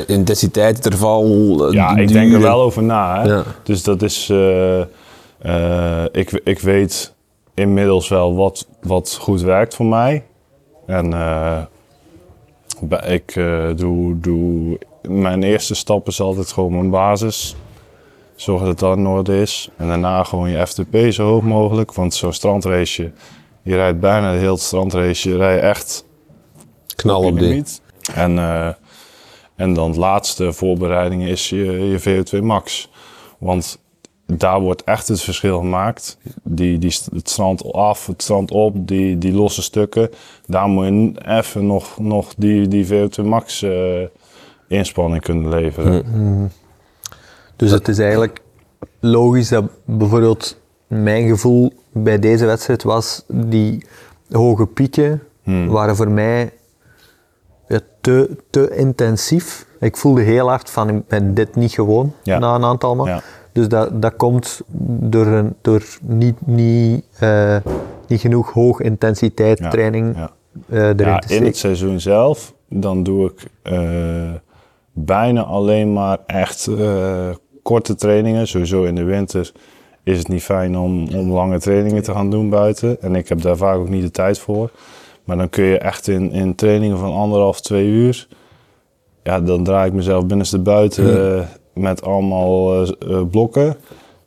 Intensiteit, interval, eh,
Ja, ik denk er wel over na. Hè?
Ja.
Dus dat is. eh, eh, ik, ik weet inmiddels wel wat, wat goed werkt voor mij. En eh, ik eh, doe, doe. Mijn eerste stap is altijd gewoon mijn basis. Zorg dat dat in orde is. En daarna gewoon je FTP zo hoog mogelijk. Want zo'n strandrace, je rijdt bijna de hele strandrace. Je rijdt echt
Knal op
limiet. En, eh, en dan het laatste voorbereiding is je, je VO2 max. Want daar wordt echt het verschil gemaakt. Die, die, het strand af, het strand op, die, die losse stukken. Daar moet je even nog, nog die, die VO2 max eh, inspanning kunnen leveren.
Dus het is eigenlijk logisch dat bijvoorbeeld mijn gevoel bij deze wedstrijd was, die hoge pieken
Hmm.
waren voor mij ja, te, te intensief. Ik voelde heel hard van, ik ben dit niet gewoon
Ja.
na een aantal maanden.
Ja.
Dus dat, dat komt door, een, door niet, niet, eh, niet genoeg hoog intensiteit
Ja,
training
ja.
eh, erin
Ja,
te
in het
steken.
seizoen zelf, dan doe ik eh, bijna alleen maar echt korte trainingen. Sowieso in de winter is het niet fijn om, om lange trainingen te gaan doen buiten. En ik heb daar vaak ook niet de tijd voor. Maar dan kun je echt in, in trainingen van anderhalf, twee uur... Ja, dan draai ik mezelf binnenste buiten eh, met allemaal eh, eh, blokken.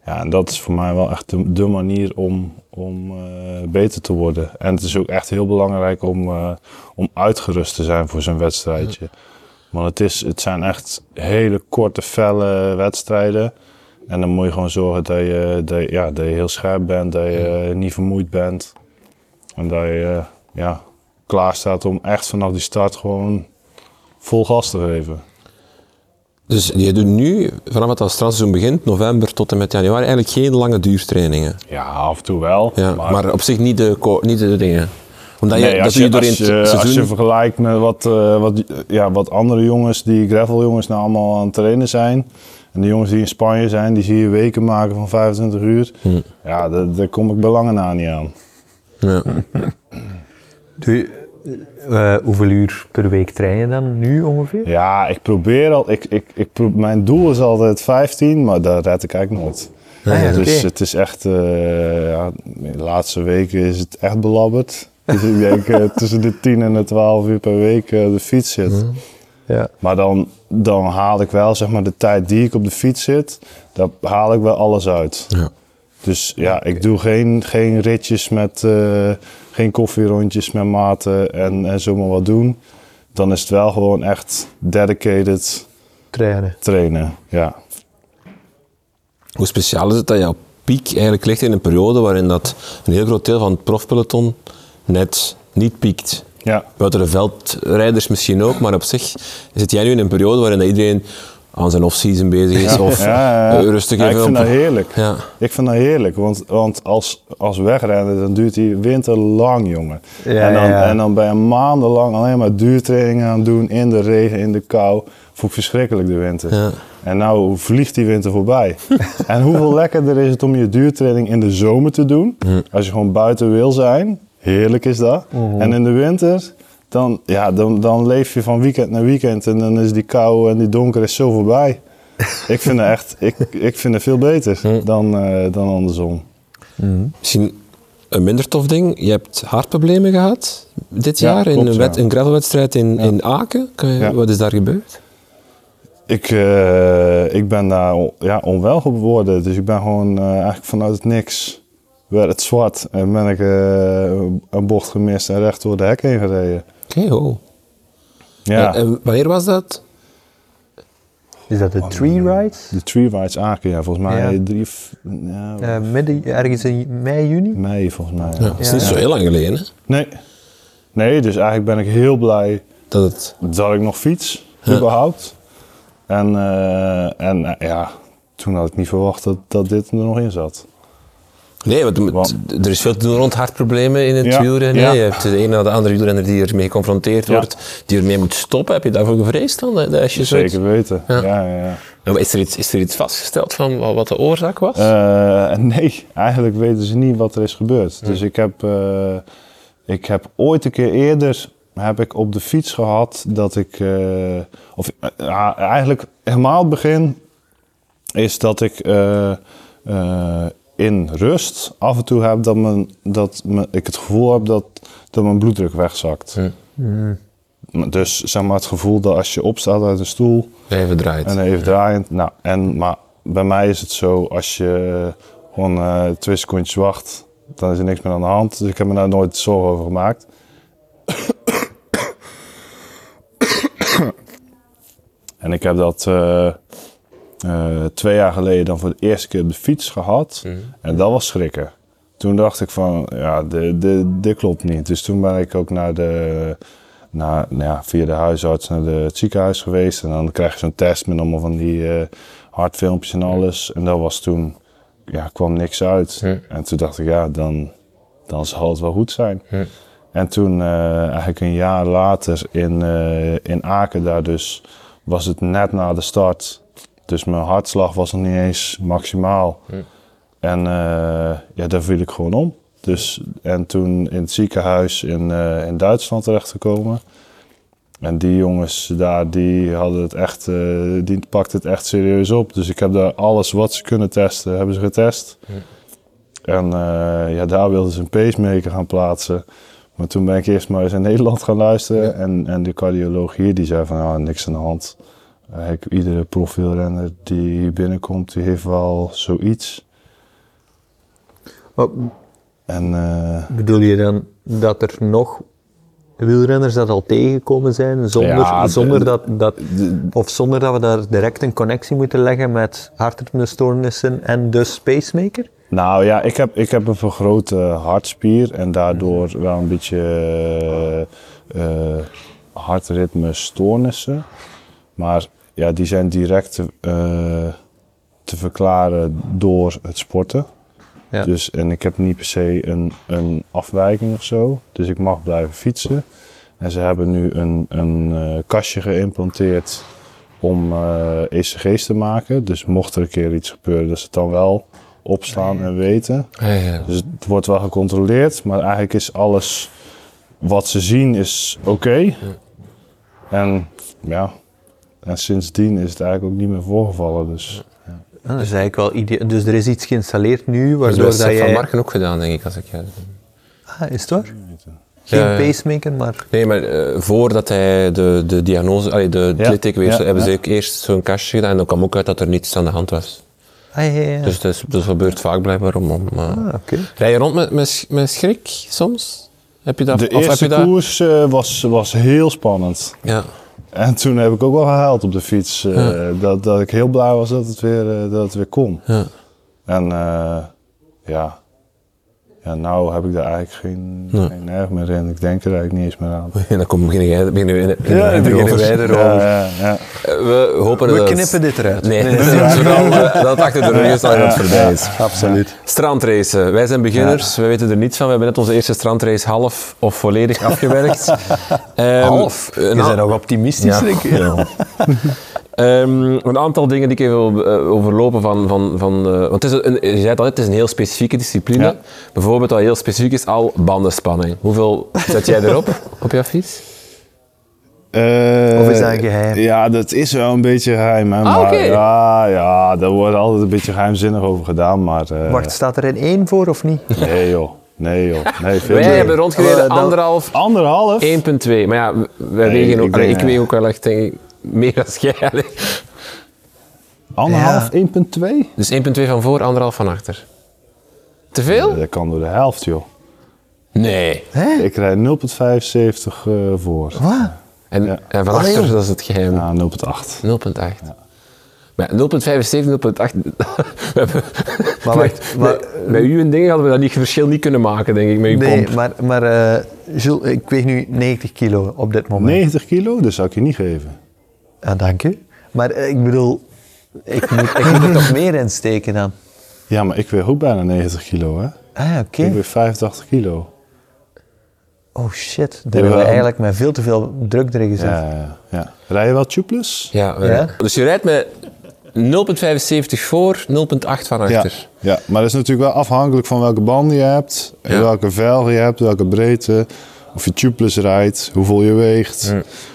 Ja, en dat is voor mij wel echt de, de manier om, om eh, beter te worden. En het is ook echt heel belangrijk om, om uitgerust te zijn voor zo'n wedstrijdje. Want het, is, het zijn echt hele korte, felle wedstrijden. En dan moet je gewoon zorgen dat je, dat je, ja, dat je heel scherp bent, dat je niet vermoeid bent. En dat je ja, klaar staat om echt vanaf die start gewoon vol gas te geven.
Dus je doet nu, vanaf het strandseizoen begint, november tot en met januari, eigenlijk geen lange duurtrainingen.
Ja, af en toe wel.
Ja, maar, op zich niet de, niet de dingen. Omdat je, dat
je,
je doorheen
als, je,
het
als je
seizoen.
vergelijkt met wat, eh, wat, ja, wat andere jongens, die graveljongens nou allemaal aan het trainen zijn. En de jongens die in Spanje zijn, die zie je weken maken van 25 uur.
Hm.
Ja, daar, daar kom ik bij lange na niet aan.
Ja.
Doe je, eh, hoeveel uur per week train je dan nu ongeveer?
Ja, ik probeer al. Ik, ik, ik pro- mijn doel is altijd 15, maar daar red ik eigenlijk nooit.
Ah ja,
Dus het is echt, eh, ja, de laatste weken is het echt belabberd. [LAUGHS] Dus ik denk eh, tussen de 10 en de 12 uur per week op de fiets zit.
Ja.
Maar dan, dan haal ik wel, zeg maar, de tijd die ik op de fiets zit, daar haal ik wel alles uit.
Ja.
Dus ja, ik doe geen, geen ritjes met, geen koffierondjes met maten en, en zomaar wat doen. Dan is het wel gewoon echt dedicated
Trainen.
trainen. Ja.
Hoe speciaal is het dat jouw piek eigenlijk ligt in een periode waarin dat een heel groot deel van het profpeloton net niet piekt?
Ja.
Buiten de veldrijders misschien ook, maar op zich zit jij nu in een periode waarin dat iedereen aan zijn off-season bezig is. Of
Ja, ja, ja.
eh, rustig
Ja,
even
ik vind
op-
dat heerlijk.
Ja.
Ik vind dat heerlijk, want, want als, als wegrenner dan duurt die winter lang, jongen.
Ja,
en, dan,
ja.
en dan ben je maandenlang alleen maar duurtrainingen aan het doen in de regen, in de kou. Vond ik verschrikkelijk de winter.
Ja.
En nou vliegt die winter voorbij. [LAUGHS] en hoeveel lekkerder is het om je duurtraining in de zomer te doen? Als je gewoon buiten wil zijn. Heerlijk is dat. En in de winter, dan, ja, dan, dan leef je van weekend naar weekend. En dan is die kou en die donker is zo voorbij. [LAUGHS] ik vind het echt, ik, ik vind het veel beter dan, eh, dan andersom.
Misschien een minder tof ding. Je hebt hartproblemen gehad dit
Ja,
jaar in
klopt,
een,
ja.
een gravelwedstrijd in, in Aken. Kan je-
Ja.
Wat is daar gebeurd?
Ik, eh, ik ben daar ja, onwel geworden. Dus ik ben gewoon eh, eigenlijk vanuit het niks werd het zwart. En ben ik een bocht gemist en recht door de hek heen gereden.
Oké, oh.
Ja,
En, en wanneer was dat?
Is dat de Tree Rides?
de Tree Rides Aken, ja, volgens mij
Ja.
drie, ja,
Eh, midden, ergens in mei, juni?
mei volgens mij.
Ja,
Ja.
dat is niet zo heel lang geleden. Hè?
Nee. nee, dus eigenlijk ben ik heel blij
Dat het...
dat ik nog fiets, überhaupt. En, eh, en eh, ja, toen had ik niet verwacht dat, dat dit er nog in zat.
Nee, want er-
Want-
er is veel te doen rond hartproblemen in het
Ja,
wielrennen.
ja.
Je hebt de ene na de andere wielrenner die ermee geconfronteerd
Ja.
wordt, die ermee moet stoppen. Heb je daarvoor gevreesd dan? Dat als je zoiets-
Zeker weten.
Ja.
Ja. Ja,
Is er, iets, is er iets vastgesteld van wa- wat de oorzaak was?
Eh, nee, eigenlijk weten ze niet wat er is gebeurd. Dus ik heb, eh, ik heb ooit een keer eerder heb ik op de fiets gehad dat ik, eh, of eh, eigenlijk helemaal het begin is dat ik eh, eh, in rust af en toe heb dat, ik het gevoel heb dat, dat mijn bloeddruk wegzakt. Dus zeg maar het gevoel dat als je opstaat uit een stoel,
Even draait.
en even draaiend. Nou, en, maar bij mij is het zo, als je gewoon eh, twee secondjes wacht, dan is er niks meer aan de hand. Dus ik heb me daar nooit zorgen over gemaakt. [COUGHS] en ik heb dat eh, eh, twee jaar geleden dan voor de eerste keer op de fiets gehad. En dat was schrikken. Toen dacht ik van, ja, dit, dit, dit klopt niet. Dus toen ben ik ook naar de, naar, nou ja, via de huisarts naar de, het ziekenhuis geweest. En dan krijg je zo'n test met allemaal van die eh, hartfilmpjes en alles. En dat was toen, ja, kwam niks uit. En toen dacht ik, ja, dan, dan zal het wel goed zijn. En toen, eh, eigenlijk een jaar later in, in Aken, daar dus, was het net na de start. Dus mijn hartslag was nog niet eens maximaal. En eh, ja, daar viel ik gewoon om. Dus, en toen in het ziekenhuis in, eh, in Duitsland terechtgekomen. En die jongens daar, die hadden het echt, eh, die pakten het echt serieus op. Dus ik heb daar alles wat ze kunnen testen, hebben ze getest. En eh, ja, daar wilden ze een pacemaker gaan plaatsen. Maar toen ben ik eerst maar eens in Nederland gaan luisteren. En, en de cardioloog hier, die zei van, ah, niks aan de hand. Eigenlijk iedere profielrenner die hier binnenkomt, die heeft wel zoiets.
Wat
En eh,
bedoel je dan dat er nog wielrenners dat al tegengekomen zijn, zonder,
Ja, de-
zonder dat, dat, of zonder dat we daar direct een connectie moeten leggen met hartritmestoornissen en dus pacemaker?
Nou ja, ik heb, ik heb een vergrote hartspier en daardoor wel een beetje eh, eh, hartritmestoornissen. Maar ja, die zijn direct te, eh, te verklaren door het sporten.
Ja.
Dus, en ik heb niet per se een, een afwijking of zo. Dus ik mag blijven fietsen. En ze hebben nu een, een eh, kastje geïmplanteerd om eh, ECG's te maken. Dus mocht er een keer iets gebeuren, dat ze het dan wel opslaan en weten.
Ja, ja.
Dus het wordt wel gecontroleerd, maar eigenlijk is alles wat ze zien is oké. En ja, en sindsdien is het eigenlijk ook niet meer voorgevallen. Dus
dat is eigenlijk wel ide- Dus er is iets geïnstalleerd nu,
Dat
waardoor
is
dat
bij Van. Marken ook gedaan, denk ik. Als ik, ja.
Ah, is het waar? Geen
Ja, ja.
pacemaker, maar...
Nee, maar eh, voordat hij de, de diagnose, allee, de
Ja,
weer,
ja,
hebben ze
ja.
ook eerst zo'n kastje gedaan en dan kwam ook uit dat er niets aan de hand was.
Ah, ja, ja, ja.
Dus dat, is, dat gebeurt vaak blijkbaar om... om eh,
Ah, oké.
Rij je rond met, met, met schrik soms? Heb je dat?
de
of heb
eerste
je dat?
koers eh, was, was heel spannend.
Ja.
En toen heb ik ook wel gehuild op de fiets. eh, dat, dat ik heel blij was dat het weer, eh, dat het weer kon.
Ja.
En eh, ja. Ja, nou heb ik daar eigenlijk geen, geen erg meer in. Ik denk er eigenlijk niet eens meer aan. [LAUGHS]
En dan kom- beginnen jij- beginnen we beginnen
Ja,
wij
wij erover.
Ja.
Eh, We hopen
We
dat...
knippen dit eruit.
Nee,
Nee, [LAUGHS]
dat,
nee,
achter de rug is [LAUGHS] dat het voorbij is.
Absoluut.
Strandracen. Wij zijn beginners, we weten er niets van. We hebben net onze eerste strandrace half of volledig afgewerkt. Ehm,
Half.
een
Je
a-
bent nog optimistisch, denk ik.
Ehm, een aantal dingen die ik even wil eh, overlopen van... van, van eh, want het is een, je zei het al, het is een heel specifieke discipline.
Ja.
Bijvoorbeeld wat heel specifiek is, al bandenspanning. Hoeveel [LAUGHS] zet jij erop, op jouw fiets?
Eh,
Of is dat een geheim?
Ja, dat is wel een beetje geheim. Hè, maar,
Ah, oké.
Ja, ja, daar wordt altijd een beetje geheimzinnig over gedaan. Maar, eh,
Wacht, staat er een één voor of niet?
Nee joh, nee joh. [LAUGHS] Nee, veel
Wij
meer.
hebben rondgereden anderhalf,
Anderhalf?
1,2. Maar ja, wij
Nee,
wegen ook,
ik denk,
ik weeg ook wel echt denk ik, meer dan jij. allee.
Anderhalf, 1,2?
Dus 1,2 van voor, anderhalf van achter. Te veel?
Dat kan door de helft joh.
Nee.
Ik rijd 0,75 eh, voor.
Wat?
En,
Ja.
en van achter, dat is het geheim.
Ja, 0,8.
0,8. Maar 0,75, 0,8. [LAUGHS] we hebben-
Maar wacht, maar-
met, met u en dingen hadden we dat niet, verschil niet kunnen maken, denk ik, met uw
Nee,
pomp.
maar, maar eh, Jules, ik weeg nu 90 kilo op dit moment.
90 kilo, dat zou ik je niet geven.
Ja, dank u. Maar eh, ik bedoel, ik moet, ik moet er toch [LAUGHS] meer in steken dan?
Ja, maar ik weeg ook bijna 90 kilo hè.
Ah, oké.
Ik weeg 85 kilo.
Oh shit, daar hebben we
wel-
eigenlijk met veel te veel druk erin gezet.
Ja, ja, ja. Rij je wel tubeless?
Ja,
Ja?
Dus je rijdt met 0,75 voor, 0,8 van
Ja,
achter.
ja, maar dat is natuurlijk wel afhankelijk van welke banden je hebt, en
Ja.
welke velgen je hebt, welke breedte, of je tubeless rijdt, hoeveel je weegt,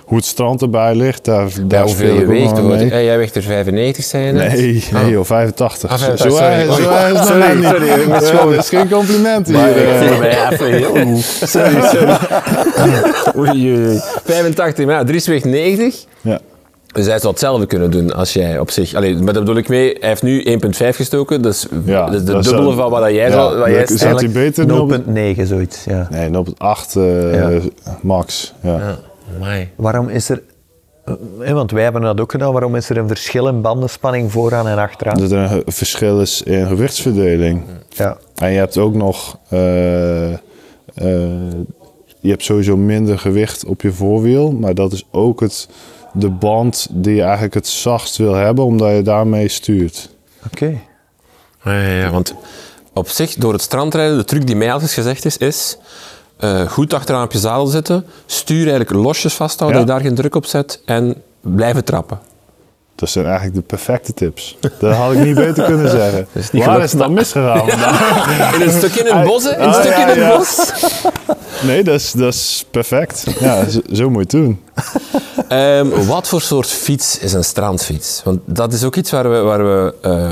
hoe het strand erbij ligt. Daar, daar
hoeveel
speel
je
ik ook
weegt. Eh, jij weegt er 95, zei je net?
Nee, nee joh, 85.
Ah,
Zo-
85,
zo erg-
sorry.
zo erg is het
Sorry, sorry,
dat is geen compliment hier.
Maar ik
eh.
voel mij even heel moe. Sorry, sorry. Oei, oei, oei. 85, maar ja, Dries weegt 90.
Ja.
Dus hij zou hetzelfde kunnen doen als jij op zich... Allee, maar daar bedoel ik mee, hij heeft nu 1,5 gestoken. Dus
Ja,
dat is de
dat
dubbele van wat jij,
ja,
zou, wat jij
dat. Zat hij beter 0,8
0,9 zoiets, ja.
Nee, 0,8 eh,
Ja.
max. Ja.
Amai.
Waarom is er, eh, want wij hebben dat ook gedaan, waarom is er een verschil in bandenspanning vooraan en achteraan?
Dat er een verschil is in gewichtsverdeling.
Ja.
En je hebt ook nog, eh, eh, je hebt sowieso minder gewicht op je voorwiel, maar dat is ook het, de band die je eigenlijk het zachtst wil hebben, omdat je daarmee stuurt.
Oké.
Ja, ja, ja, want op zich, door het strandrijden, de truc die mij altijd gezegd is, is eh, goed achteraan op je zadel zitten, stuur eigenlijk losjes vasthouden,
Ja.
dat je daar geen druk op zet en blijven trappen.
Dat zijn eigenlijk de perfecte tips. Dat had ik niet beter kunnen [LAUGHS] zeggen.
is niet
Waar is het dan misgegaan? [LAUGHS]
In een stuk in het bos? In een
Ah,
stuk
ja,
in het
ja.
bos. [LAUGHS]
Nee, dat is, dat is perfect. Ja, zo, zo moet je het doen.
Ehm, wat voor soort fiets is een strandfiets? Want dat is ook iets waar we, waar we eh,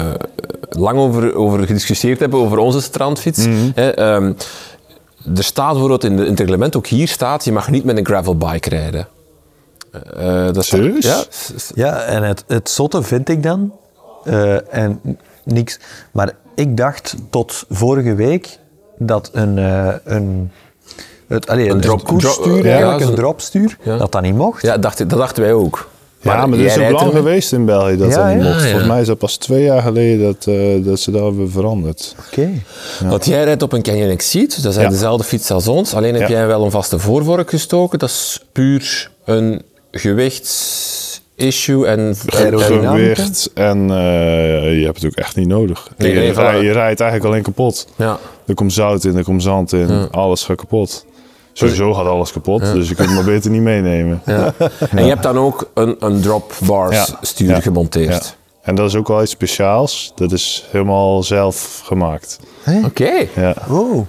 lang over, over gediscussieerd hebben, over onze strandfiets.
Mhm.
Hè, ehm, er staat bijvoorbeeld in, de, in het reglement, ook hier staat, je mag niet met een gravelbike rijden. Eh, dat staat-
Serieus?
Ja.
Ja, en het, het zotte vind ik dan, eh, en niks, maar ik dacht tot vorige week dat een, eh, een, het, allee, een,
drop-
koersstuur
drop- ja,
eigenlijk,
zo'n-
een dropstuur,
Ja.
dat dat niet mocht.
Ja, dacht, dat dachten wij ook.
Ja, maar, dat
jij
is ook lang geweest in België dat
Ja,
dat niet mocht.
Ja.
Volgens mij is dat pas twee jaar geleden dat, eh, dat ze dat hebben veranderd.
Oké.
Want jij rijdt op een Canyon Exceed, dat is
Ja.
dezelfde fiets als ons. Alleen heb
Ja.
jij wel een vaste voorvork gestoken. Dat is puur een gewichtsissue en...
Gewicht en eh, je hebt het ook echt niet nodig.
Nee,
je rijdt eigenlijk alleen kapot.
ja.
Er komt zout in, er komt zand in, alles gaat kapot. Sowieso gaat alles kapot, dus je kunt het maar beter niet meenemen.
Ja. En je hebt dan ook een, een drop bars
Ja.
stuur
Ja.
gemonteerd.
Ja. En dat is ook wel iets speciaals. Dat is helemaal zelf gemaakt.
Oké.
Ja.
Oh.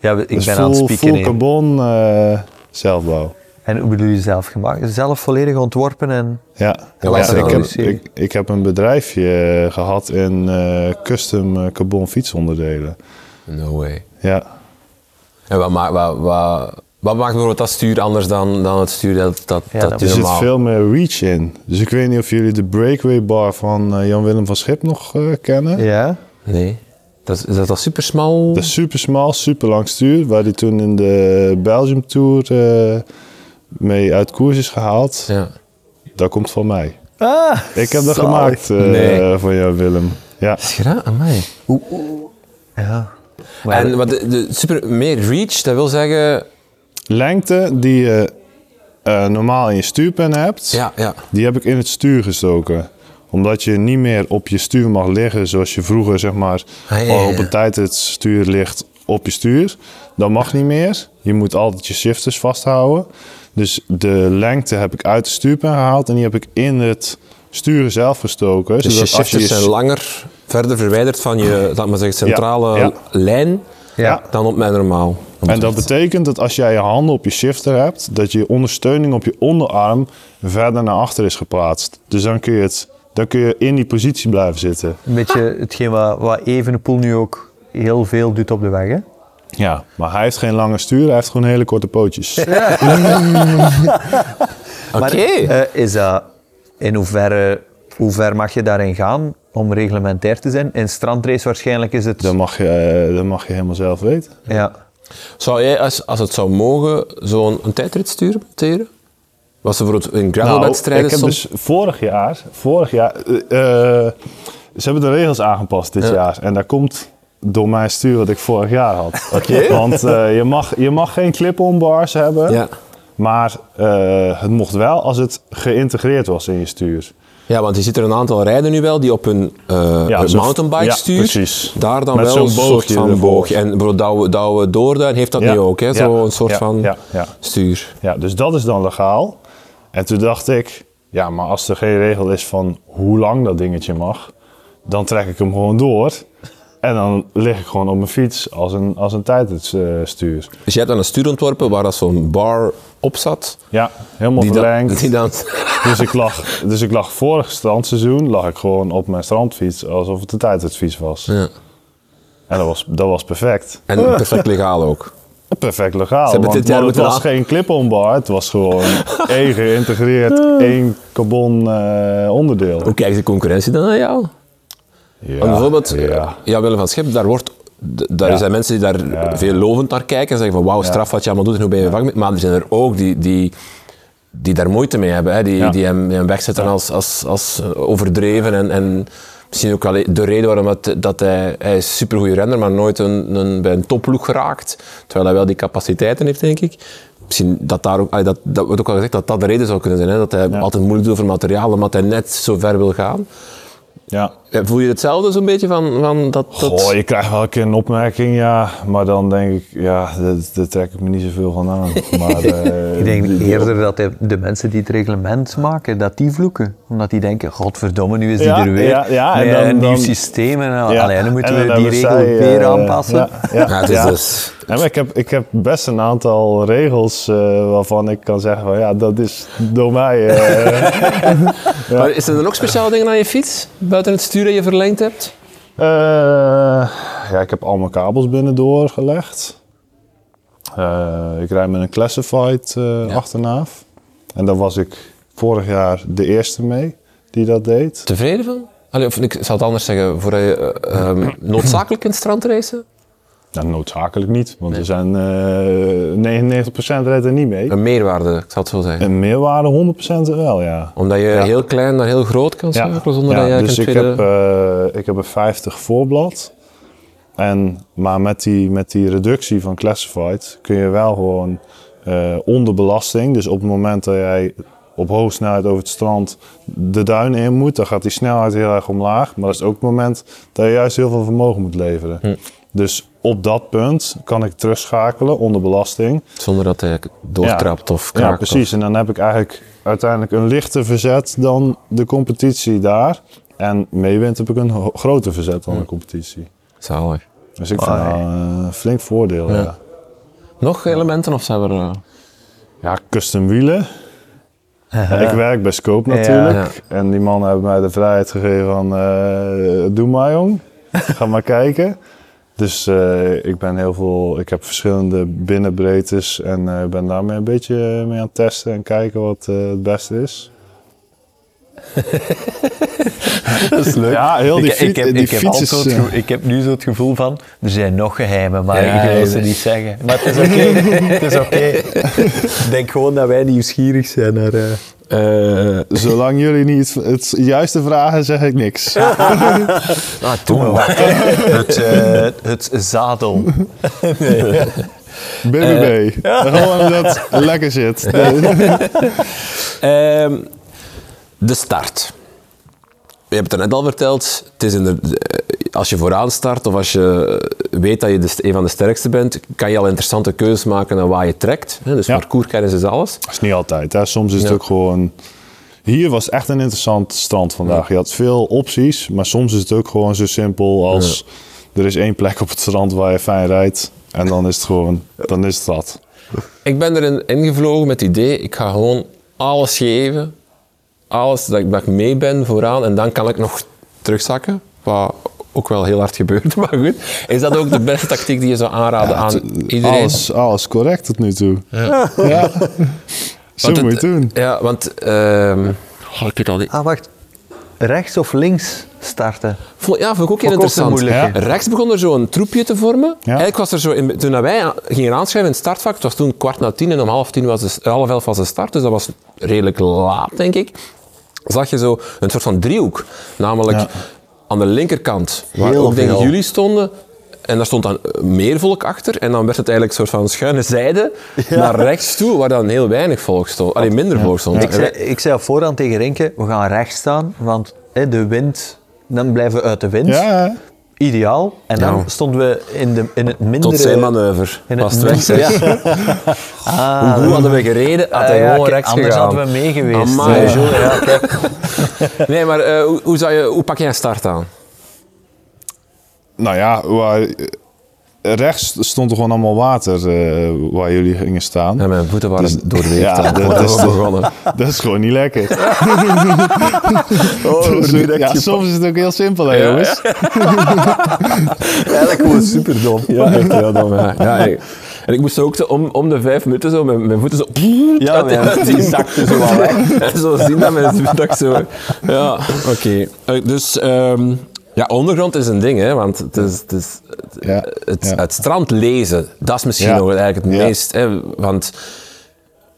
Ja, we- ik
Dus
ben aan het
full,
spieken.
full carbon eh, zelfbouw.
En hoe bedoel je zelf gemaakt? Zelf volledig ontworpen en...
Ja,
Ja,
ik, heb, ik, ik heb een bedrijfje eh, gehad in eh, custom carbon fietsonderdelen.
No way.
Ja,
En wat, maakt wat, wat, wat maakt bijvoorbeeld dat stuur anders dan, dan het stuur dat, dat,
Ja,
dat
dat
je
er zit
normaal...
veel meer reach in. Dus ik weet niet of jullie de breakaway bar van eh, Jan-Willem van Schip nog eh, kennen.
Ja?
Nee. Dat is, is dat al super smal?
Dat is super smal, super lang stuur. Waar hij toen in de Belgium Tour eh, mee uit koers is gehaald.
Ja.
Dat komt van mij.
Ah,
Ik heb dat
zalig.
gemaakt eh
Nee.
voor Jan-Willem. Ja.
Schra, amai.
Ja. Maar-
en wat de, de super, meer reach, dat wil zeggen...
Lengte die je eh, normaal in je stuurpen hebt,
Ja, ja.
die heb ik in het stuur gestoken. Omdat je niet meer op je stuur mag liggen zoals je vroeger zeg maar
Ah, ja, ja,
al op een tijd het stuur ligt op je stuur. Dat mag niet meer. Je moet altijd je shifters vasthouden. Dus de lengte heb ik uit de stuurpen gehaald en die heb ik in het stuur zelf gestoken.
Dus je
zodat als
shifters
je
zijn langer verder verwijderd van je, laat maar zeggen, centrale
ja.
lijn
Ja.
dan op mijn normaal.
En dat betekent dat als jij je handen op je shifter hebt, dat je ondersteuning op je onderarm verder naar achter is geplaatst. Dus dan kun je, het, dan kun je in die positie blijven zitten.
Een beetje hetgeen wat, wat Evenepoel nu ook heel veel doet op de weg. Hè?
Ja, maar hij heeft geen lange stuur, hij heeft gewoon hele korte pootjes. [LAUGHS]
Oké.
Maar eh, is dat in hoeverre, hoe ver mag je daarin gaan om reglementair te zijn? In strandrace waarschijnlijk is het...
Dat mag je, eh, dat mag je helemaal zelf weten.
Ja.
Zou jij, als, als het zou mogen, zo'n een tijdrit sturen? Was er bijvoorbeeld in
Nou,
gravelwedstrijden
ik heb
soms?
dus vorig jaar, vorig jaar, eh, eh, ze hebben de regels aangepast dit
Ja.
jaar. En dat komt door mijn stuur wat ik vorig jaar had. [LAUGHS] Want eh, je, mag, je mag geen clip-on bars hebben.
Ja.
Maar eh, het mocht wel als het geïntegreerd was in je stuur.
Ja, want je ziet er een aantal rijden nu wel die op hun eh
Ja,
mountainbike
ja,
stuur,
precies.
daar dan
Met
wel een soort van
ervoor.
boogje. En bijvoorbeeld Douwe, Douwe Doorduin heeft dat
Ja,
nu ook, hè? zo'n soort van
ja, ja.
stuur.
Ja, dus dat is dan legaal. En toen dacht ik, ja, maar als er geen regel is van hoe lang dat dingetje mag, dan trek ik hem gewoon door. En dan lig ik gewoon op mijn fiets als een, als een tijdritstuur.
Dus je hebt dan een stuur ontworpen waar dat zo'n bar op zat.
Ja, helemaal verlengd.
die dan,
Dus, ik lag, dus ik lag vorig strandseizoen lag ik gewoon op mijn strandfiets alsof het een tijdritfiets was.
ja.
En dat was, dat was perfect.
En [LAUGHS] perfect legaal ook.
Perfect legaal.
hebben
want
dit jaar
het was geen clip-on bar, het was gewoon [LAUGHS] één geïntegreerd, één carbon eh, onderdeel.
Hoe kijkt de concurrentie dan naar jou?
Ja,
bijvoorbeeld,
ja.
ja. Jan Willem van Schip, daar, wordt, daar
Ja.
zijn mensen die daar veel lovend naar kijken en zeggen van wauw, straf wat je allemaal doet en hoe ben je vangen. Maar er zijn er ook die, die, die daar moeite mee hebben, hè? Die, die hem, die hem wegzetten als, als, als overdreven en, en misschien ook wel de reden waarom het, dat hij, hij is supergoeie renner, maar nooit een, een, bij een topploeg geraakt, terwijl hij wel die capaciteiten heeft, denk ik. Misschien dat daar ook, dat, dat wordt ook al gezegd dat dat de reden zou kunnen zijn, hè? dat hij altijd moeilijk doet over materiaal, omdat hij net zo ver wil gaan.
Ja.
Voel je hetzelfde zo'n beetje van, van dat, dat...
Goh, je krijgt wel een keer een opmerking, ja. Maar dan denk ik, ja, daar, trek ik me niet zoveel van aan. [LAUGHS] Maar, eh,
Ik denk eerder dat de, de mensen die het reglement maken, dat die vloeken. Omdat die denken, godverdomme, nu is die
Ja,
er weer.
ja, ja, en dan-
een nieuw
dan-
systeem. En, allee, dan moeten
en
we
dan
die regel
zij,
weer
eh,
aanpassen.
Ja, ja,
Ja, het is
ja.
dus...
Ja, maar ik, heb, ik heb best een aantal regels eh, waarvan ik kan zeggen van ja, dat is door mij. eh, [LAUGHS]
Maar is er dan ook speciale dingen aan je fiets? Buiten het stuur dat je verlengd hebt?
eh, ja, ik heb al mijn kabels binnen doorgelegd. Ik rijd met een Classified eh achternaaf. En daar was ik vorig jaar de eerste mee die dat deed.
Tevreden van? Allee, of ik zal het anders zeggen, voor je eh, ehm, noodzakelijk in het strandracen?
Nou, noodzakelijk niet, want er zijn eh 99% rijdt er niet mee.
Een meerwaarde, ik zal het zo zeggen.
En meerwaarde 100% wel, ja.
Omdat je
Ja.
heel klein naar heel groot kan schakelen zonder dat je
dus ik
een tweede...
heb, eh, ik heb een 50 voorblad. En, maar met die, met die reductie van Classified kun je wel gewoon eh, onder belasting. Dus op het moment dat jij op hoge snelheid over het strand de duinen in moet, dan gaat die snelheid heel erg omlaag. Maar dat is ook het moment dat je juist heel veel vermogen moet leveren.
Hm.
Dus op dat punt kan ik terugschakelen onder belasting.
Zonder dat hij doortrapt of
Ja,
kraakt.
precies. En dan heb ik eigenlijk uiteindelijk een lichter verzet dan de competitie daar. En meewind heb ik een groter verzet dan de competitie.
Zalig.
Dus ik vind dat een flink voordeel. Ja. Ja.
Nog elementen of zijn we er... eh,
custom wielen. [LAUGHS] Ik werk bij Scope
Ja,
natuurlijk. En die mannen hebben mij de vrijheid gegeven van... eh, doe maar jong, ga maar kijken. Dus eh, ik ben heel veel... Ik heb verschillende binnenbreedtes. En eh, ben daarmee een beetje mee aan het testen en kijken wat eh, het beste is. [LAUGHS]
Dat is leuk.
Ja, heel die
ik, heb,
die
ik, heb
fiets is,
altijd
eh,
ik heb nu zo het gevoel van, er zijn nog geheimen, maar
Ja,
ik wil ze
ja.
niet zeggen. Maar het is oké. [LAUGHS] het is oké. Ik denk gewoon dat wij nieuwsgierig zijn naar... eh,
Eh,
Zolang jullie niet het juiste vragen, zeg ik niks. [LAUGHS]
ah, doe maar wat.
het, het zadel.
BBB. Gewoon dat lekker zit.
Ehm, de start. Je hebt het er net al verteld. Het is in de, eh, als je vooraan start of als je weet dat je de, een van de sterkste bent, kan je al interessante keuzes maken naar waar je trekt. hè. Dus
Ja.
parcourskennis is alles.
Dat is niet altijd. Hè. Soms is het ook gewoon... Hier was echt een interessant strand vandaag. Je had veel opties, maar soms is het ook gewoon zo simpel als... Er is één plek op het strand waar je fijn rijdt. En dan is het gewoon... Dan is het dat.
Ik ben erin ingevlogen met het idee, ik ga gewoon alles geven. Alles dat ik, dat ik mee ben vooraan en dan kan ik nog terugzakken. Wat ook wel heel hard gebeurt, [LAUGHS] maar goed. Is dat ook de beste tactiek die je zou aanraden aan iedereen?
Alles, alles correct tot nu toe. [LAUGHS] Ja. Zo
Want
moet je
het-
doen.
Ja, want... ehm, oh, ik weet al niet.
Ah, wacht. Rechts of links starten?
Vond- Ja, vond ik ook heel
ook
interessant.
Ja.
Rechts begon er zo een troepje te vormen.
Ja.
Eigenlijk was er zo in, toen wij gingen aanschrijven in het startvak, het was toen kwart na tien en om half tien was de, half elf was de start, dus dat was redelijk laat, denk ik. Zag je zo een soort van driehoek. Namelijk
Ja.
aan de linkerkant, waar
Heel
ook denk jullie stonden. En daar stond dan meer volk achter. En dan werd het eigenlijk een soort van schuine zijde [LAUGHS] naar rechts toe, waar dan heel weinig volk stond. Alleen minder volk stond.
Ik zei, ik zei op voorhand tegen Renke, we gaan rechts staan, want hè, de wind, dan blijven we uit de wind. Ideaal. En dan
Ja.
stonden we in, de, in het mindere...
Tot zijn manoeuvre.
in
Was
het
het weg, zeg.
Ja. [LAUGHS] Ah,
Hoe goed hadden we gereden, had
ah,
hij
ja,
gewoon rechts
Anders
gegaan.
hadden we mee geweest.
Amai.
Ja, ja, kijk. [LAUGHS]
Nee, maar eh, hoe, hoe, zou je, hoe pak jij een start aan?
Nou ja, waar, rechts stond er gewoon allemaal water eh, waar jullie gingen staan.
Ja, mijn voeten waren
Dus-
doorweekt. [LAUGHS]
ja,
Ja,
dat
dat
is. [LAUGHS] Dat is gewoon niet lekker. [LAUGHS]
Oh,
Dus, ja, soms is het ook heel simpel, hè,
Ja,
jongens.
Eigenlijk gewoon superdom.
Ja, echt heel dom. Ja. Ja, ik- en ik moest ook zo om, om de vijf minuten zo met mijn voeten zo...
Ja, ja, die zakte zo al weg.
En zo zien dat mijn dat ik zo... Ja, oké. Eh, Dus... ehm, ja, ondergrond is een ding, hè, want het, is, het, is, het,
Ja,
het,
ja.
het strand lezen, dat is misschien
Ja.
nog eigenlijk het meest... Hè, want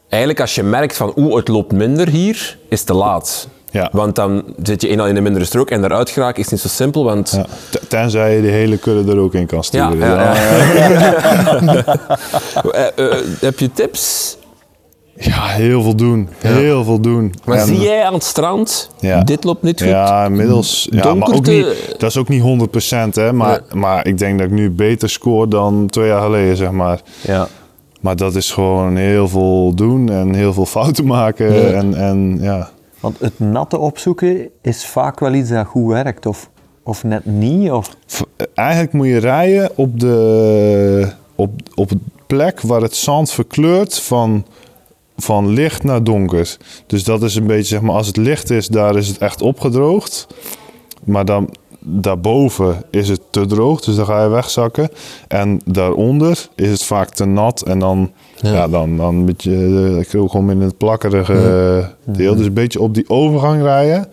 eigenlijk als je merkt van, oeh, het loopt minder hier, is het te laat.
Ja.
Want dan zit je eenmaal in een mindere strook en daaruit geraken is niet zo simpel, want...
Tenzij je de hele kudde er ook in kan sturen. [LAUGHS] [LAUGHS] Eh,
eh, heb je tips?
Ja, heel veel doen. Heel veel doen.
Maar
En-
zie jij aan het strand,
Ja.
dit loopt niet goed?
Ja, inmiddels. Ja, maar ook niet, dat is ook niet 100%, hè, maar, maar ik denk dat ik nu beter scoor dan twee jaar geleden, zeg maar.
Ja.
Maar dat is gewoon heel veel doen en heel veel fouten maken. En, en ja.
Want het natte opzoeken is vaak wel iets dat goed werkt, of, of net niet. Of...
Eigenlijk moet je rijden op de op, op het plek waar het zand verkleurt van, van licht naar donker. Dus dat is een beetje, zeg maar, als het licht is, daar is het echt opgedroogd. Maar dan daarboven is het te droog, dus dan ga je wegzakken. En daaronder is het vaak te nat en dan, ja. dan, dan een beetje, eh, ik wil gewoon in het plakkerige deel. Dus een beetje op die overgang rijden.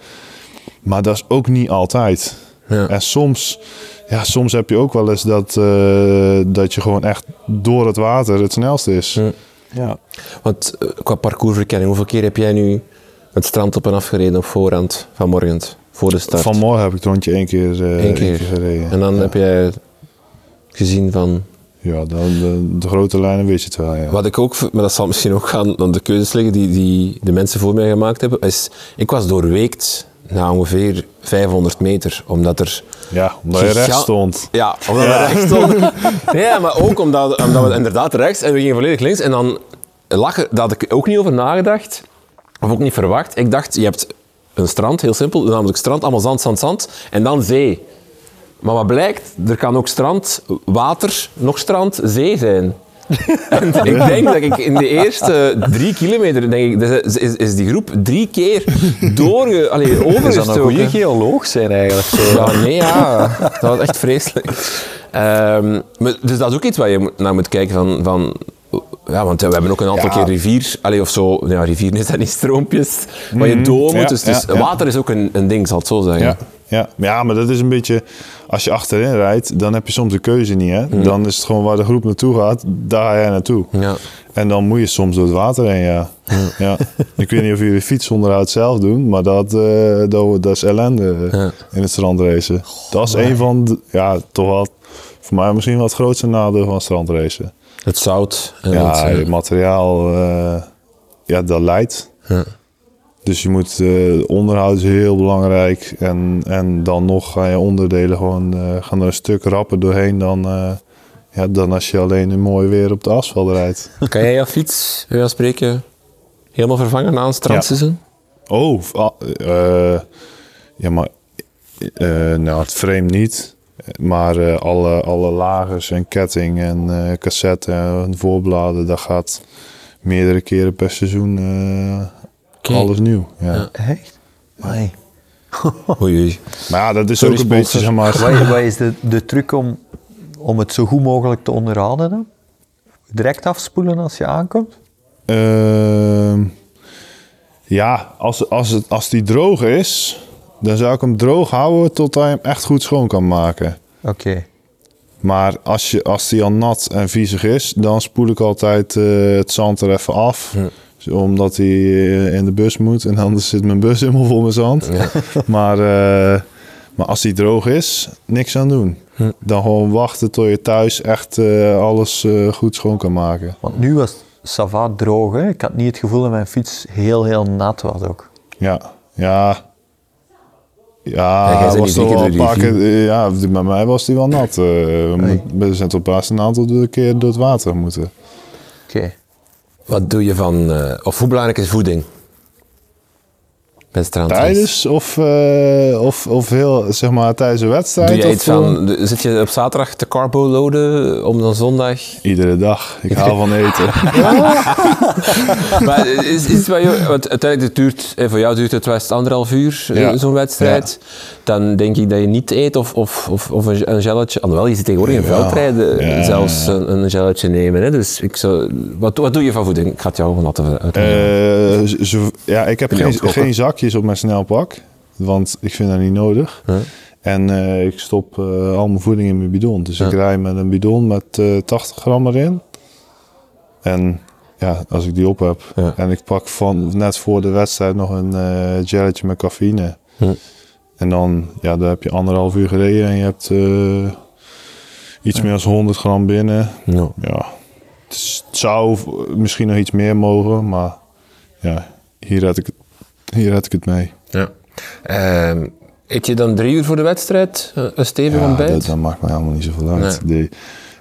Maar dat is ook niet altijd.
Ja.
En soms, ja, soms heb je ook wel eens dat, eh, dat je gewoon echt door het water het snelste is.
Ja. Want eh, qua parcoursverkenning, hoeveel keer heb jij nu het strand op en af gereden op voorhand vanmorgen, voor de start?
Vanmorgen heb ik het rondje één keer, eh,
Eén
één
keer.
gereden.
En dan heb jij gezien van...
Ja, dan, de, de grote lijnen weet je het wel. Ja.
Wat ik ook, maar dat zal misschien ook gaan aan de keuzes liggen die, die de mensen voor mij gemaakt hebben, is, ik was doorweekt na ongeveer 500 meter, omdat er...
Ja, omdat je rechts stond.
Ja, omdat we rechts stonden. [LAUGHS] Ja, maar ook omdat, omdat we inderdaad rechts en we gingen volledig links. En dan lag er, daar had ik ook niet over nagedacht, of ook niet verwacht. Ik dacht, je hebt een strand, heel simpel, namelijk strand, allemaal zand, zand, zand, en dan zee. Maar wat blijkt, er kan ook strand, water, nog strand, zee zijn. [LAUGHS] Ik denk dat ik in de eerste drie kilometer, denk ik, is, is, is die groep drie keer doorge, allee, [LAUGHS]
Je zou een
overgestoken.
goede geoloog zijn eigenlijk. Zo.
Ja, nee, ja. Dat was echt vreselijk. Ehm, maar, dus dat is ook iets waar je moet- naar moet kijken van... van Ja, want we hebben ook een aantal
Ja.
keer rivier, allee, of zo, ja, rivier is dat niet stroompjes, maar je domen,
Mhm. ja,
dus, dus water is ook een, een ding, zal het zo zeggen.
Ja, ja. maar dat is een beetje... Als je achterin rijdt, dan heb je soms de keuze niet. Hè? Dan is het gewoon waar de groep naartoe gaat, daar ga jij naartoe.
Ja.
En dan moet je soms door het water heen, ja. ja. Ik weet niet of jullie fietsonderhoud zelf doen, maar dat, eh, dat, dat is ellende
Ja.
in het strandracen. Dat is een van, de, ja, toch wel, voor mij misschien wel het grootste nadeel van strandracen.
Het zout. En
Ja,
het, eh,
het materiaal, eh, ja, dat leidt.
Ja.
Dus je moet, eh, onderhoud is heel belangrijk. En, en dan nog ga je onderdelen gewoon, eh, gaan er een stuk rapper doorheen dan, eh, ja, dan als je alleen in mooi weer op de asfalt rijdt. [LAUGHS]
Kan jij jouw fiets, bij spreken, helemaal vervangen na een strandseizoen?
Oh, f- ah, ja, maar nou, het frame niet. Maar alle, alle lagers en ketting en cassette en voorbladen, dat gaat meerdere keren per seizoen alles nieuw. Ja.
Ja.
Echt? Amai. [LAUGHS]
Oei, oei.
Maar ja, dat is
Sorry,
ook een beetje,
sponsor.
maar...
Wat, [LAUGHS] wat is de, de truc om, om het zo goed mogelijk te onderhouden dan? Direct afspoelen als je aankomt?
Ehm, ja, als, als, het, als die droog is, dan zou ik hem droog houden tot hij hem echt goed schoon kan maken.
Oké.
Maar als, je, als die al nat en viezig is, dan spoel ik altijd eh, het zand er even af. Zo, Omdat hij eh, in de bus moet en anders zit mijn bus helemaal vol met zand. [LAUGHS] maar, eh, maar als die droog is, niks aan doen. Dan gewoon wachten tot je thuis echt eh, alles goed schoon kan maken.
Want nu was Sava droog. Hè? Ik had niet het gevoel dat mijn fiets heel, heel nat was ook.
Ja, ja.
Ja,
Ja, was toch wel een
die
paar keer, ja, bij mij was die wel nat. we zijn tot pas een aantal keer door het water moeten.
Oké.
Wat doe je van, eh, of hoe belangrijk is voeding? Bij?
Tijdens of, eh, of, of heel, zeg maar, tijdens de wedstrijd?
Doe je
of,
iets van,
eh,
zit je op zaterdag te carbo loaden om dan zondag?
Iedere dag. Ik hou van eten. [LAUGHS]
maar is, is het wat je, want uiteindelijk het duurt, eh, voor jou duurt het best anderhalf uur,
Ja.
zo'n wedstrijd. Dan denk ik dat je niet eet of, of, of, of een, een gelletje. Alhoewel, je zit tegenwoordig in
Ja.
veldrijden zelfs een, een gelletje nemen. Hè. Dus ik zou, wat, wat doe je van voeding? Ik ga het jou gewoon laten uit.
Ja, ik heb
je
geen,
ontgokken?
Zakjes op mijn snelpak. Want ik vind dat niet nodig.
Huh?
En eh, ik stop eh, al mijn voeding in mijn bidon. Dus ik rij met een bidon met eh 80 gram erin. En ja, als ik die op heb. En ik pak van net voor de wedstrijd nog een eh gelletje met cafeïne. En dan, ja, dan heb je anderhalf uur gereden en je hebt eh, iets meer dan 100 gram binnen. Ja, het, is- zou misschien nog iets meer mogen, maar ja, hier red ik, het- hier red ik het mee.
ja. Eet je dan drie uur voor de wedstrijd eh, een stevig
Ja,
ontbijt?
dat, dat maakt me helemaal niet zoveel uit.
Nee.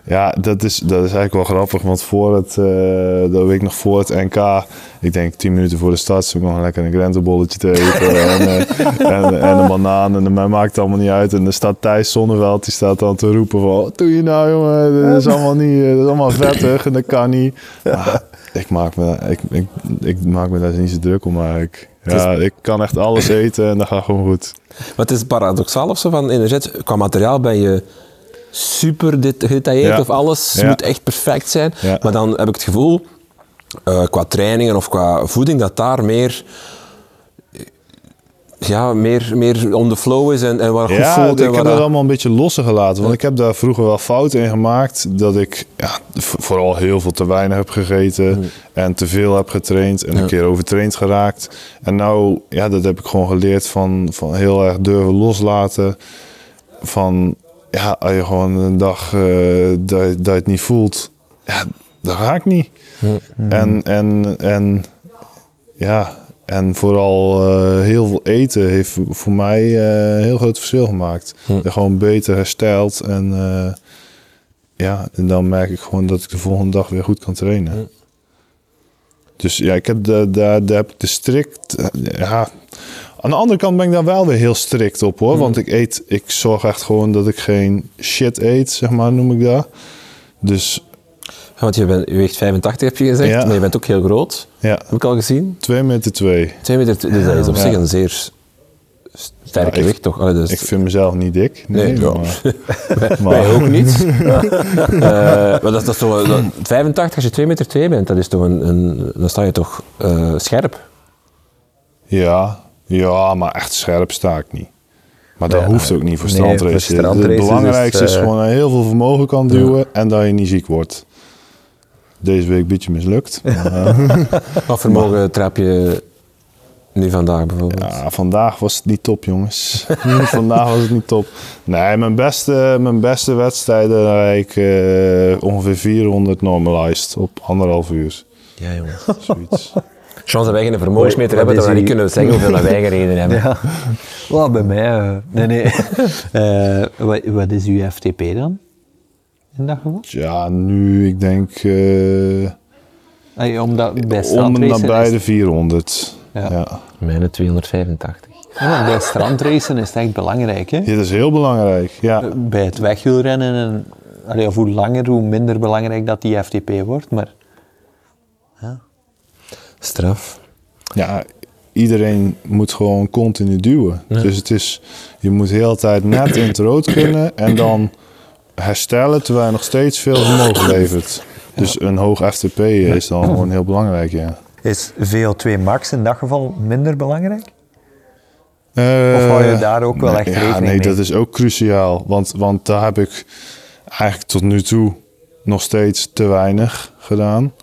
Ja, dat is, dat is eigenlijk wel grappig, want voor het, de week nog voor het NK, ik denk tien minuten voor de start, ik nog lekker een grentenbolletje te eten [LAUGHS] en, eh, en, en een banaan en mij maakt het allemaal niet uit. En er staat Thijs Zonneveld, die staat dan te roepen van, wat doe je nou jongen, dat is allemaal niet, dat is allemaal vettig en dat kan niet. Maar ik maak me, ik, ik, ik maak me daar niet zo druk om eigenlijk. Ja, ik kan echt alles eten en dat gaat gewoon goed.
Maar het is paradoxaal of zo van enerzet. Qua materiaal ben je super gedetailleerd
Ja.
of alles
Ja.
moet echt perfect zijn.
Ja.
Maar dan heb ik het gevoel, eh, qua trainingen of qua voeding, dat daar meer, ja, meer, meer on the flow is en, en waar goed
Ja,
voelt.
ik
en waar
heb
dat-
allemaal een beetje losser gelaten. Want ik heb daar vroeger wel fouten in gemaakt. Dat ik ja, vooral heel veel te weinig heb gegeten. En te veel heb getraind. En
Ja.
een keer overtraind geraakt. En nou, ja, dat heb ik gewoon geleerd van, van heel erg durven loslaten. Van, ja, als je gewoon een dag eh, dat, dat je het niet voelt. Ja, dat ik niet. En, en, en ja, en vooral eh, heel veel eten heeft voor mij eh, een heel groot verschil gemaakt. Er gewoon beter hersteld en eh, ja, en dan merk ik gewoon dat ik de volgende dag weer goed kan trainen. Dus ja, ik heb de, daar, daar heb ik de strikt. Ja. Aan de andere kant ben ik daar wel weer heel strikt op hoor. Want ik eet, ik zorg echt gewoon dat ik geen shit eet, zeg maar, noem ik dat. Dus
want je, bent, je weegt 85 heb je gezegd,
Ja.
maar je bent ook heel groot.
ja,
Heb ik al gezien.
2 meter 2.
2 meter, dus dat is op zich een zeer sterk
Ja,
gewicht toch? Allee, dus,
Ik vind mezelf niet dik. Nee,
Nee,
maar, [LAUGHS]
Wij [LAUGHS] ook niet. [LAUGHS] Eh, maar dat, is- dat is toch, dat, 85 als je 2 meter 2 bent, dat is toch een, een, dan sta je toch eh, scherp.
ja, ja, maar echt scherp sta ik niet. Maar dat
Ja,
hoeft ook niet voor
nee,
strandrace.
voor
het
is
belangrijkste
het,
is,
eh,
gewoon dat je heel veel vermogen kan duwen en dat je niet ziek wordt. Deze week een beetje mislukt. [LAUGHS] Maar, eh, [LAUGHS]
Wat vermogen trap je nu vandaag bijvoorbeeld?
ja, vandaag was het niet top, jongens. [LAUGHS] vandaag was het niet top. Nee, mijn beste, mijn beste wedstrijden rijd ik eh, ongeveer 400 normalized op anderhalf uur.
Ja, jongen.
Zoiets.
Chance dat wij geen vermogensmeter hebben, dat we niet kunnen zeggen hoeveel wij gereden hebben.
Ja. Wel, bij mij... eh, nee, nee. Eh, wat, wat is uw FTP dan? In dat geval?
Ja, nu ik denk
omdat bij
om nabij
is,
de 400.
Ja.
Ja.
Mijne 285.
ja, bij strandracen is het echt belangrijk. Hè?
Ja, dat is heel belangrijk. Ja.
Bij het wegwielrennen, en, allee, of hoe langer, hoe minder belangrijk dat die FTP wordt. Maar
Straf.
ja, iedereen moet gewoon continu duwen. Dus het is, je moet heel de tijd net in het rood kunnen en dan herstellen terwijl je nog steeds veel vermogen [COUGHS] levert. Dus een hoog FTP is dan gewoon heel belangrijk, ja.
is VO2 max in dat geval minder belangrijk?
Eh,
Of hou je daar ook wel
nee,
echt
ja,
rekening
nee,
mee?
dat is ook cruciaal. Want, want daar heb ik eigenlijk tot nu toe nog steeds te weinig gedaan.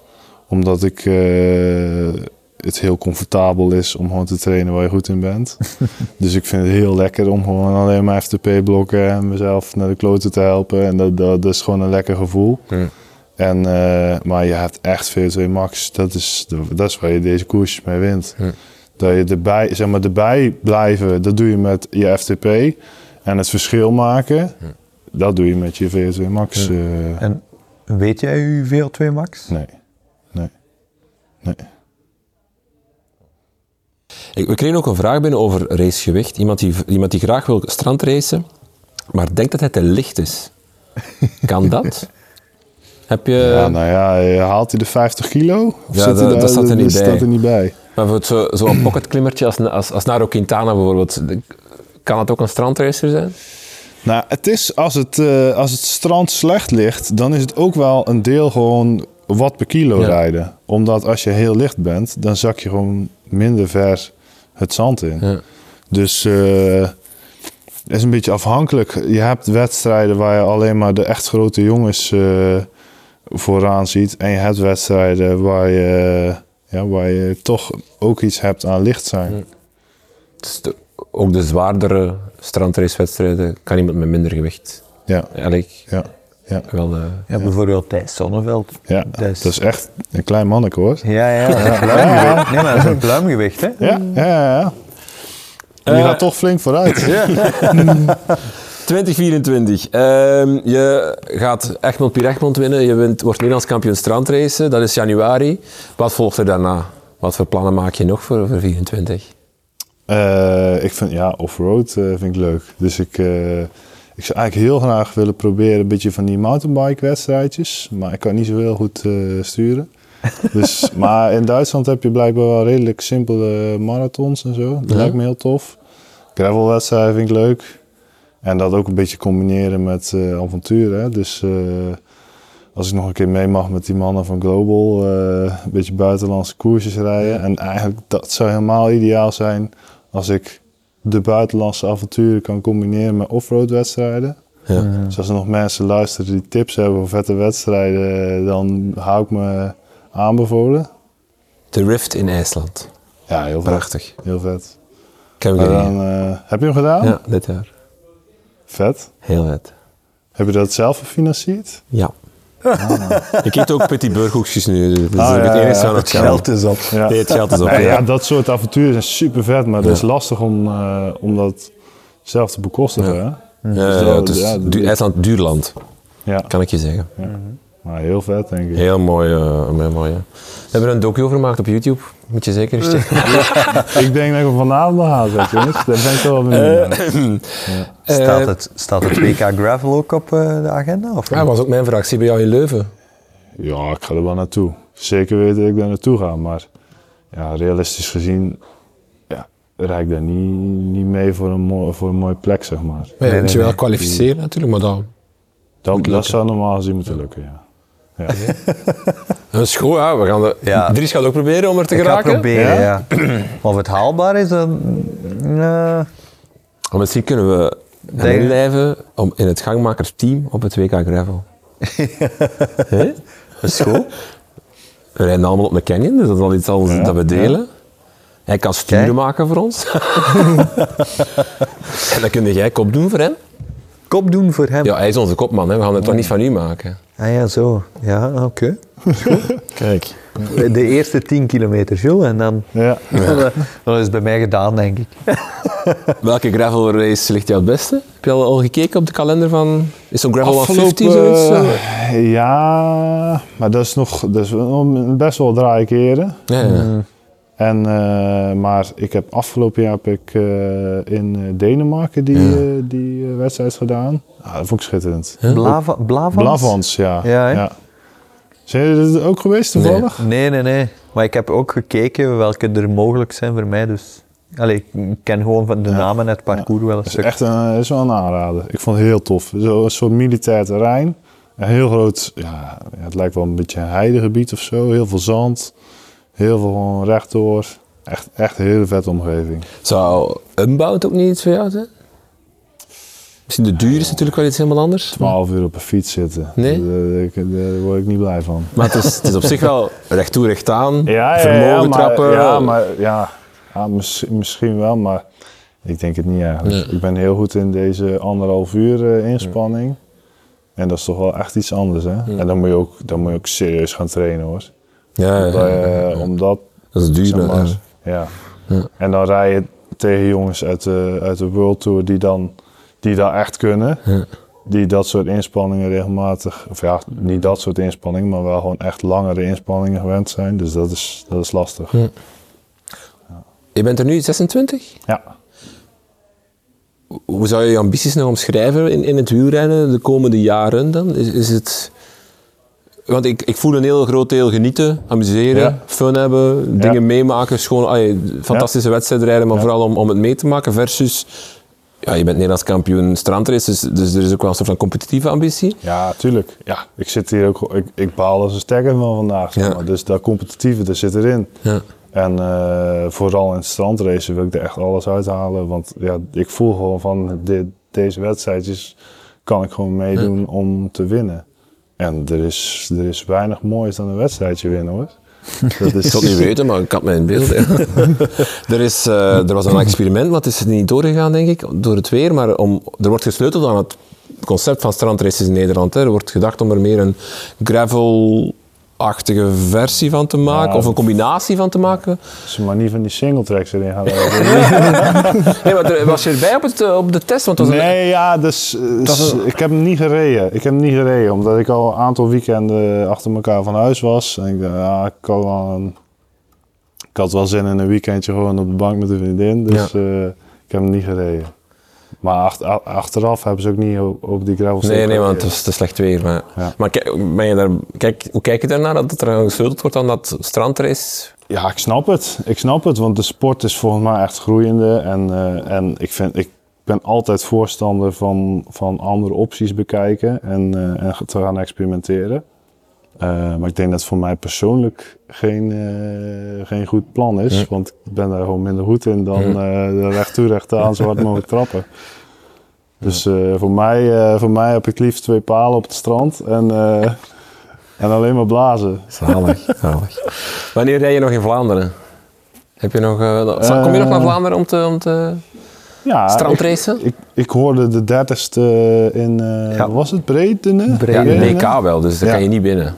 Omdat ik eh, het heel comfortabel is om gewoon te trainen waar je goed in bent. [LAUGHS] dus ik vind het heel lekker om gewoon alleen maar FTP-blokken en mezelf naar de kloten te helpen. En dat, dat, dat is gewoon een lekker gevoel. En, eh, maar je hebt echt VO2 max. Dat is, dat is waar je deze koersjes mee wint. Dat je erbij, zeg maar, erbij blijven, dat doe je met je FTP. En het verschil maken, dat doe je met je VO2 max. eh,
En weet jij uw VO2 max?
nee, nee, nee.
Ik, we kregen ook een vraag binnen over racegewicht. Iemand die, iemand die graag wil strandracen, maar denkt dat hij te licht is. Kan [LAUGHS] dat? Heb je...
ja, nou ja, haalt hij de 50 kilo? Of
Ja,
zit
dat-
daar-
dat staat er niet bij.
staat er niet bij.
Maar voor zo, zo'n pocketklimmertje als, als, als Naro Quintana bijvoorbeeld, kan het ook een strandracer zijn?
Nou, het is als het, eh, als het strand slecht ligt, dan is het ook wel een deel gewoon wat per kilo
Ja.
rijden. Omdat als je heel licht bent, dan zak je gewoon minder ver het zand in.
Ja.
Dus eh, het is een beetje afhankelijk. Je hebt wedstrijden waar je alleen maar de echt grote jongens eh, vooraan ziet. En je hebt wedstrijden waar je, ja, waar je toch ook iets hebt aan licht zijn.
Dus de- ook de zwaardere strandracewedstrijden kan iemand met minder gewicht
Ja,
eigenlijk
ja, ja.
wel... eh,
Ja, bijvoorbeeld Thijs Sonneveld.
ja.
Dat is-
dat is echt een klein manneke hoor.
Ja, ja, [LAUGHS] dat is een pluimgewicht. Nee, maar dat is een pluimgewicht, hè?
Ja, ja, ja. ja. Die
Eh,
gaat toch flink vooruit. [LAUGHS]
2024. Ehm, je gaat Egmond Pier Egmond winnen. Je wint, wordt Nederlands kampioen strandracen. Dat is januari. Wat volgt er daarna? Wat voor plannen maak je nog voor, voor 24?
Eh, ik vind, ja, offroad eh vind ik leuk. Dus ik, eh, ik zou eigenlijk heel graag willen proberen een beetje van die mountainbike wedstrijdjes. Maar ik kan niet zo heel goed eh, sturen. [LAUGHS] Dus, maar in Duitsland heb je blijkbaar wel redelijk simpele marathons en zo. Dat
Ja.
lijkt me heel tof. Gravelwedstrijden vind ik leuk. En dat ook een beetje combineren met eh avontuur. Hè? Dus eh, als ik nog een keer mee mag met die mannen van Global, eh, een beetje buitenlandse koersjes rijden. En eigenlijk dat zou helemaal ideaal zijn als ik de buitenlandse avonturen kan combineren met offroad wedstrijden.
Ja.
Dus als er nog mensen luisteren die tips hebben voor vette wedstrijden, dan hou ik me aanbevolen.
De Rift in IJsland.
Ja, heel vet.
Prachtig.
Heel vet.
Ik heb
dan, eh, heb je hem gedaan?
Ja, dit jaar.
Vet.
Heel vet.
Heb je dat zelf gefinancierd?
Ja. Ik eet ook Petit Burghoekjes nu. Dus
Ah, ja,
het
ja.
geld is op.
Ja.
Nee, het geld is op.
Nee,
ja.
ja, dat soort avonturen zijn super vet, maar dat
Ja.
is lastig om, eh, om dat zelf te bekostigen.
Ja.
Hè?
Ja,
Dus
ja,
dat-
het is
ja,
du- IJsland duur land,
Ja,
kan ik je zeggen.
Maar heel vet denk ik.
Heel mooi. eh, heel mooi ja. We hebben er een docu over gemaakt op YouTube. Moet je zeker eens checken. [LAUGHS]
Ik denk dat ik hem vanavond nog aan zet, jongens. Daar ben ik wel benieuwd naar.
Staat
Eh,
het, staat het WK Gravel ook op eh, de agenda? Of
Ja, dat was ook mijn vraag. Zie bij jou in Leuven?
Ja, ik ga er wel naartoe. Zeker weten dat ik daar naartoe ga, maar ja, realistisch gezien, ja, rijd daar niet, niet mee voor een, mooi, voor een mooie plek, zeg maar.
Ja, je moet je wel kwalificeren natuurlijk, maar dan...
Dat, dat zou normaal gezien moeten lukken, ja. Ja.
Dat is goed, hè. We gaan de...
Ja.
Dries gaat ook proberen om er te
Ik ga
geraken.
proberen, ja. Of het haalbaar is, dan... eh,
Maar misschien kunnen we
Denk-
inlijven om in het gangmakersteam op het WK Gravel. [LAUGHS] Hè?
dat is goed.
We rijden allemaal op een canyon, dus dat is al iets anders
Ja,
dat we delen. Hij kan sturen
Kijk.
maken voor ons. [LAUGHS] en dan kun jij kop doen voor hem.
Kop doen voor hem.
Ja, hij is onze kopman, hè. we gaan het toch niet van u maken.
Ah ja, zo. Ja, oké. [LAUGHS]
Kijk.
De eerste 10 kilometer, Jules, en dan,
ja. [LAUGHS]
dan, dan is het bij mij gedaan, denk ik. [LAUGHS]
Welke gravel race ligt jou het beste? Heb je al, al gekeken op de kalender van... Is zo'n gravel 150
Afgelopen,
zoiets?
eh, ja, maar dat is nog dat is wel best wel draaie keren.
Ja, ja.
En, eh, maar ik heb afgelopen jaar heb ik eh, in Denemarken die,
Ja.
eh, die wedstrijd gedaan. Ah, dat vond ik schitterend.
Blava, Blavans?
Blavans, ja.
Ja.
Zijn jullie er ook geweest toevallig?
Nee, nee, nee. Maar ik heb ook gekeken welke er mogelijk zijn voor mij, dus... Allee, ik ken gewoon van de namen en het parcours wel een
Dat is
stuk.
echt een, is wel een aanrader. Ik vond het heel tof. Zo, een soort militair terrein. Een heel groot, ja, ja, het lijkt wel een beetje een heidegebied of zo. Heel veel zand. Heel veel gewoon rechtdoor. Echt, echt een hele vette omgeving.
Zou Unbound ook niet iets voor jou zijn? Misschien de duur is natuurlijk wel iets helemaal anders.
12 uur op een fiets zitten.
Nee?
Daar, daar- word ik niet blij van.
Maar het is, het is op zich wel recht toe, recht aan. [LAUGHS]
Ja,
vermogen
ja, maar,
trappen.
Ja, maar ja, ja, mis- misschien wel, maar ik denk het niet eigenlijk.
Nee.
Ik ben heel goed in deze anderhalf uur eh, inspanning. En dat is toch wel echt iets anders, hè? En dan moet, je ook, dan moet je ook serieus gaan trainen, hoor.
Ja, ja,
Omdat,
ja, ja.
eh, omdat
dat is duur.
zeg maar,
hè.
ja.
Ja.
En dan rij je tegen jongens uit de, uit de World Tour die dan die dat echt kunnen. Die dat soort inspanningen regelmatig, of ja, niet dat soort inspanningen, maar wel gewoon echt langere inspanningen gewend zijn. Dus dat is, dat is lastig.
Ja. Je bent er nu 26?
Ja.
Hoe zou je je ambities nog omschrijven in, in het wielrennen de komende jaren dan? Is, is het... Want ik, ik voel een heel groot deel genieten, amuseren,
Ja.
fun hebben, dingen meemaken. Schoon, fantastische wedstrijden rijden, maar vooral om, om het mee te maken. Versus, ja, je bent Nederlands kampioen strandraces, dus, dus er is ook wel een soort van competitieve ambitie.
Ja, tuurlijk. Ja, ik zit hier ook, ik, ik baal als een stekker van vandaag. zeg maar. Dus dat competitieve, dat zit erin.
Ja.
En eh, vooral in het strandracen wil ik er echt alles uithalen. Want ja, ik voel gewoon van dit, deze wedstrijdjes kan ik gewoon meedoen om te winnen. En er is, er is weinig moois dan een wedstrijdje winnen hoor. [LAUGHS] Dat is
Ik zal het niet weten, maar ik had mijn beeld. ja. [LAUGHS] er, is, eh, er was een experiment, maar het is niet doorgegaan, denk ik, door het weer. Maar om, er wordt gesleuteld aan het concept van strandraces in Nederland. Hè. Er wordt gedacht om er meer een gravel-achtige versie van te maken,
Ja.
of een combinatie van te maken.
Als ze maar niet van die singletracks erin gaan. [LAUGHS]
Nee, maar was je erbij op, het, eh, op de test? Want een-
nee, ja, dus,
Dat is-
ik heb hem niet gereden. Ik heb hem niet gereden, omdat ik al een aantal weekenden achter elkaar van huis was. En ik dacht, ja, ik had wel, een, ik had wel zin in een weekendje gewoon op de bank met een vriendin. Dus eh, ik heb hem niet gereden. Maar achteraf hebben ze ook niet op, die gravel
Nee, nee, want het was te slecht weer. Maar,
Ja.
maar kijk, ben je daar, kijk, hoe kijk je daarnaar dat er gesleuteld wordt aan dat strandrace?
Ja, ik snap het. Ik snap het, want de sport is volgens mij echt groeiende. En, eh, en ik, vind, ik ben altijd voorstander van, van andere opties bekijken en, eh, en te gaan experimenteren. Eh, maar ik denk dat het voor mij persoonlijk geen, eh, geen goed plan is.
Ja.
Want ik ben daar gewoon minder goed in dan
Ja.
de recht toe, recht aan, zo hard [LAUGHS] mogelijk trappen. Dus voor, mij, voor mij heb ik liefst twee palen op het strand en, en alleen maar blazen.
Zalig, zalig. [LAUGHS] Wanneer rij je nog in Vlaanderen? Heb je nog, kom je nog naar Vlaanderen om te, om te
Ja,
strandracen?
Ik, ik hoorde de dertigste in,
Ja.
was het, Breedene?
Ja, de WK wel, dus daar kan je niet binnen.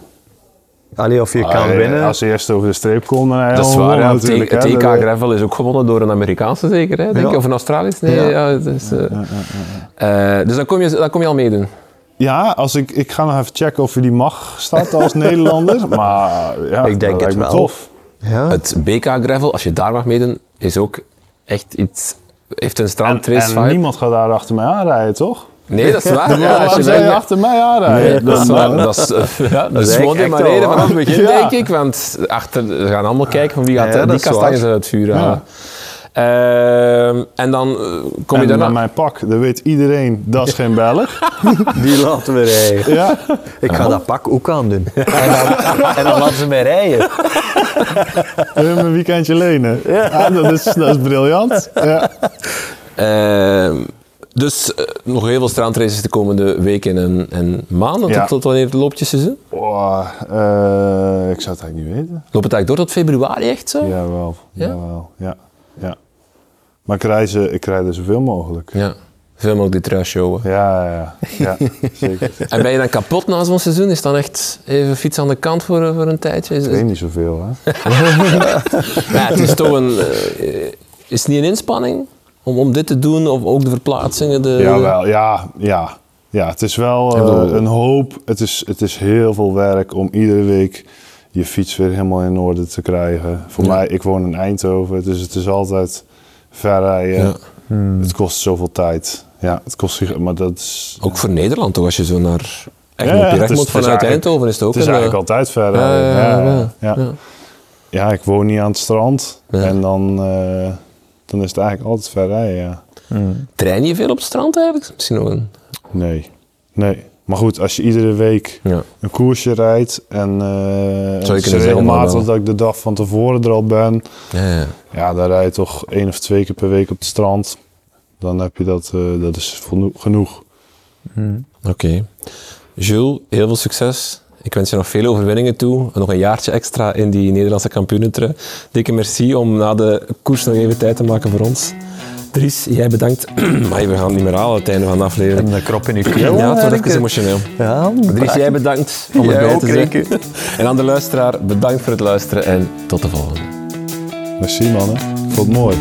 Allee, of je kan winnen.
Als ze eerst over de streep komt, dan je
Dat is waar, ja.
natuurlijk.
het. EK Gravel is ook gewonnen door een Amerikaanse zeker, hè, denk
Ja.
je? Of een Australisch? Nee,
Ja.
ja. het is, eh, eh, dus dan kom, je, dan kom je al meedoen.
Ja, als ik, ik ga nog even checken of je die mag starten als [LAUGHS] Nederlander. Maar ja,
Ik denk
dat lijkt
het
me
wel.
tof.
Ja.
Het BK Gravel, als je daar mag meedoen, is ook echt iets... Heeft een
En,
strandrace
en
vibe.
niemand gaat daar achter mij aanrijden, toch?
Nee, dat is waar. [LAUGHS] Ja, als je
je achter mij aanrijden?
Nee, dat is waar. Dat is, eh, ja, dat is
is
gewoon
wel
reden vanaf het begin,
Ja.
denk ik. Want achter, we gaan allemaal kijken van wie gaat
Ja, dat
die kastanjes uit het vuur halen. Ehm, en dan eh, kom je
en
daarna...
met mijn pak, dat weet iedereen, dat is geen Belg. [LAUGHS]
Die laten we rijden.
ja.
Ik ga dat pak ook aandoen. En dan, en dan laten ze mij rijden.
Wil je een weekendje lenen? Ja. dat, is, dat is briljant. Ja.
Ehm, dus eh, nog heel veel strandraces de komende weken en, en maanden.
Ja.
Tot, tot wanneer loopt je seizoen?
Oh, eh, ik zou het eigenlijk niet weten.
Loopt het eigenlijk door tot februari echt zo?
Jawel,
Ja?
jawel. Ja, ja. Maar ik rijd, ze, ik er zoveel mogelijk.
Ja. Veel mogelijk die trui showen.
Ja, ja, ja. [LAUGHS] zeker.
En ben je dan kapot na zo'n seizoen? Is dan echt even fiets aan de kant voor, voor een tijdje? Is,
Ik weet niet zoveel, hè. [LAUGHS]
Ja, het is toch een... eh, is het niet een inspanning om, om dit te doen? Of ook de verplaatsingen? De...
Jawel, ja, ja. Ja, het is wel eh, een hoop. Het is, het is heel veel werk om iedere week je fiets weer helemaal in orde te krijgen. Voor
Ja.
mij, ik woon in Eindhoven, dus het is altijd ver rijden.
Ja.
Het kost zoveel tijd. Ja, het kost, zich- maar dat is...
Ook voor Nederland toch, als je zo naar
Ja,
Egmond,
ja, het is
vanuit Eindhoven is het ook
Het is
een,
eigenlijk
eh,
altijd ver
ja,
rijden.
ja,
Ja,
ja,
ja, ja.
ja.
Ja, ik woon niet aan het strand.
Ja.
En dan, eh, dan is het eigenlijk altijd ver rijden, ja.
Train je veel op het strand eigenlijk? Misschien nog een...
Nee, nee. Maar goed, als je iedere week
Ja.
een koersje rijdt en, eh
maar
regelmatig
wel.
dat ik de dag van tevoren er al ben,
Ja, ja.
ja, dan rijd je toch één of twee keer per week op het strand. Dan heb je dat, eh, dat is genoeg.
Oké. Jules, heel veel succes. Ik wens je nog veel overwinningen toe. En nog een jaartje extra in die Nederlandse kampioenentrui. Dikke merci om na de koers nog even tijd te maken voor ons. Dries, jij bedankt. [CLEARS THROAT] maar we gaan het niet meer halen aan het einde van de aflevering.
En een krop in je keel.
Ja, het wordt even emotioneel.
Ja,
Dries, jij bedankt om
Jij
erbij
ook,
te zijn. [LAUGHS] En aan de luisteraar, bedankt voor het luisteren en tot de volgende.
Merci mannen, ik vond het mooi.